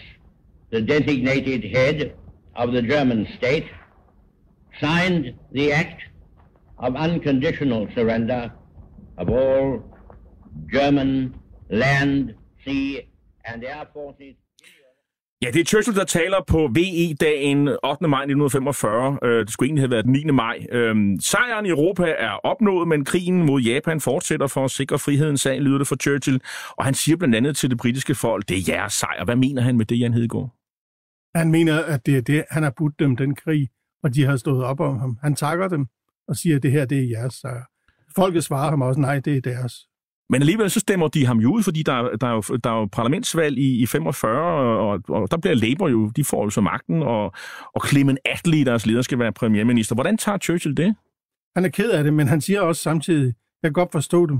the designated head of the German state, signed the act of unconditional surrender of all German land, sea and air forces. Ja, det er Churchill, der taler på VE-dagen 8. maj 1945. Øh, det skulle egentlig have været den 9. maj. Øhm, sejren i Europa er opnået, men krigen mod Japan fortsætter for at sikre friheden sag, lyder det for Churchill. Og han siger blandt andet til det britiske folk, det er jeres sejr. Hvad mener han med det, Jan Hedegaard? Han mener, at det er det, han har budt dem den krig, og de har stået op om ham. Han takker dem og siger, at det her det er jeres sejr. Folket svarer ham også, nej, det er deres. Men alligevel så stemmer de ham jo ud, fordi der, der, er, jo, der er jo parlamentsvalg i, i 45, og, og der bliver Labour jo, de får jo så magten, og, og Clement Attlee, deres leder, skal være premierminister. Hvordan tager Churchill det? Han er ked af det, men han siger også samtidig, jeg kan godt forstå dem.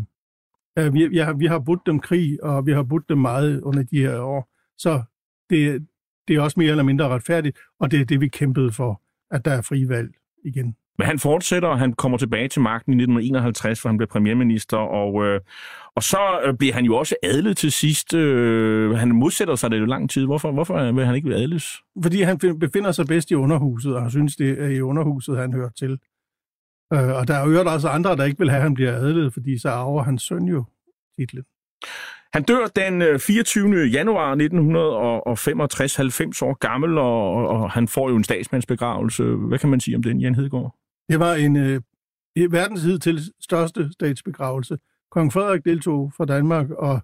Vi, vi, har, vi har budt dem krig, og vi har budt dem meget under de her år. Så det, det er også mere eller mindre retfærdigt, og det er det, vi kæmpede for, at der er fri valg igen. Men han fortsætter, og han kommer tilbage til magten i 1951, hvor han bliver premierminister, og, øh, og så øh, bliver han jo også adlet til sidst. Øh, han modsætter sig det jo lang tid. Hvorfor, hvorfor vil han ikke adles? Fordi han befinder sig bedst i underhuset, og han synes, det er i underhuset, han hører til. Øh, og der er jo også andre, der ikke vil have, at han bliver adlet, fordi så arver hans søn jo titlen. Han dør den øh, 24. Januar 1965, 90 år gammel, og, og han får jo en statsmandsbegravelse. Hvad kan man sige om den, Jan Hedegaard? Det var en øh, verdens til største statsbegravelse. Kong Frederik deltog fra Danmark, og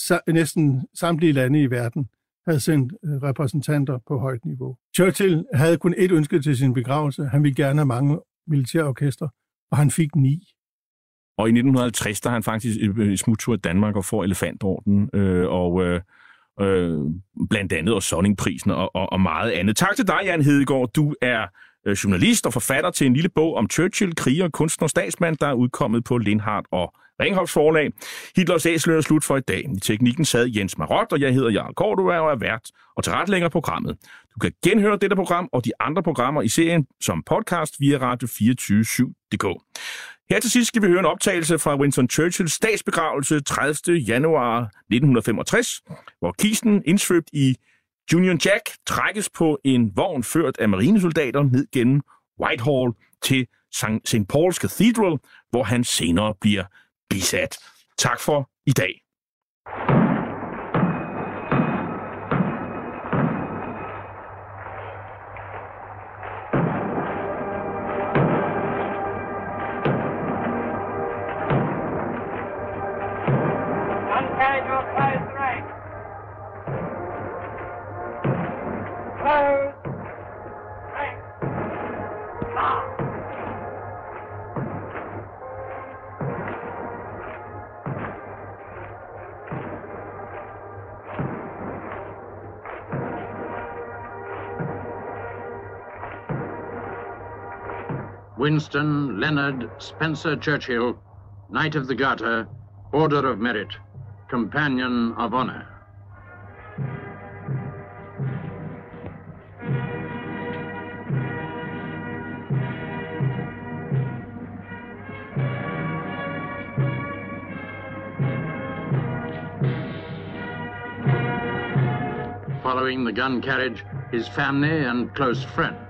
sa- næsten samtlige lande i verden havde sendt øh, repræsentanter på højt niveau. Churchill havde kun et ønske til sin begravelse. Han ville gerne have mange militærorkester, og han fik ni. Og i 1950, der er han faktisk en øh, smuttur i Danmark og får elefantorden, øh, og øh, øh blandt andet og Sonningprisen og, og, og meget andet. Tak til dig, Jan Hedegaard. Du er øh, journalist og forfatter til en lille bog om Churchill, kriger, kunstner og statsmand, der er udkommet på Lindhardt og Ringhoffs forlag. Hitlers æsler er slut for i dag. I teknikken sad Jens Marot, og jeg hedder Jarl Kordua og er vært og tilrettelægger programmet. Du kan genhøre dette program og de andre programmer i serien som podcast via radio247.dk. Her til sidst skal vi høre en optagelse fra Winston Churchills statsbegravelse 30. januar 1965, hvor kisten indsvøbt i Union Jack trækkes på en vogn ført af marinesoldater ned gennem Whitehall til St. Paul's Cathedral, hvor han senere bliver bisat. Tak for i dag. Winston Leonard Spencer Churchill, Knight of the Garter, Order of Merit, Companion of Honor. Following the gun carriage, his family and close friends.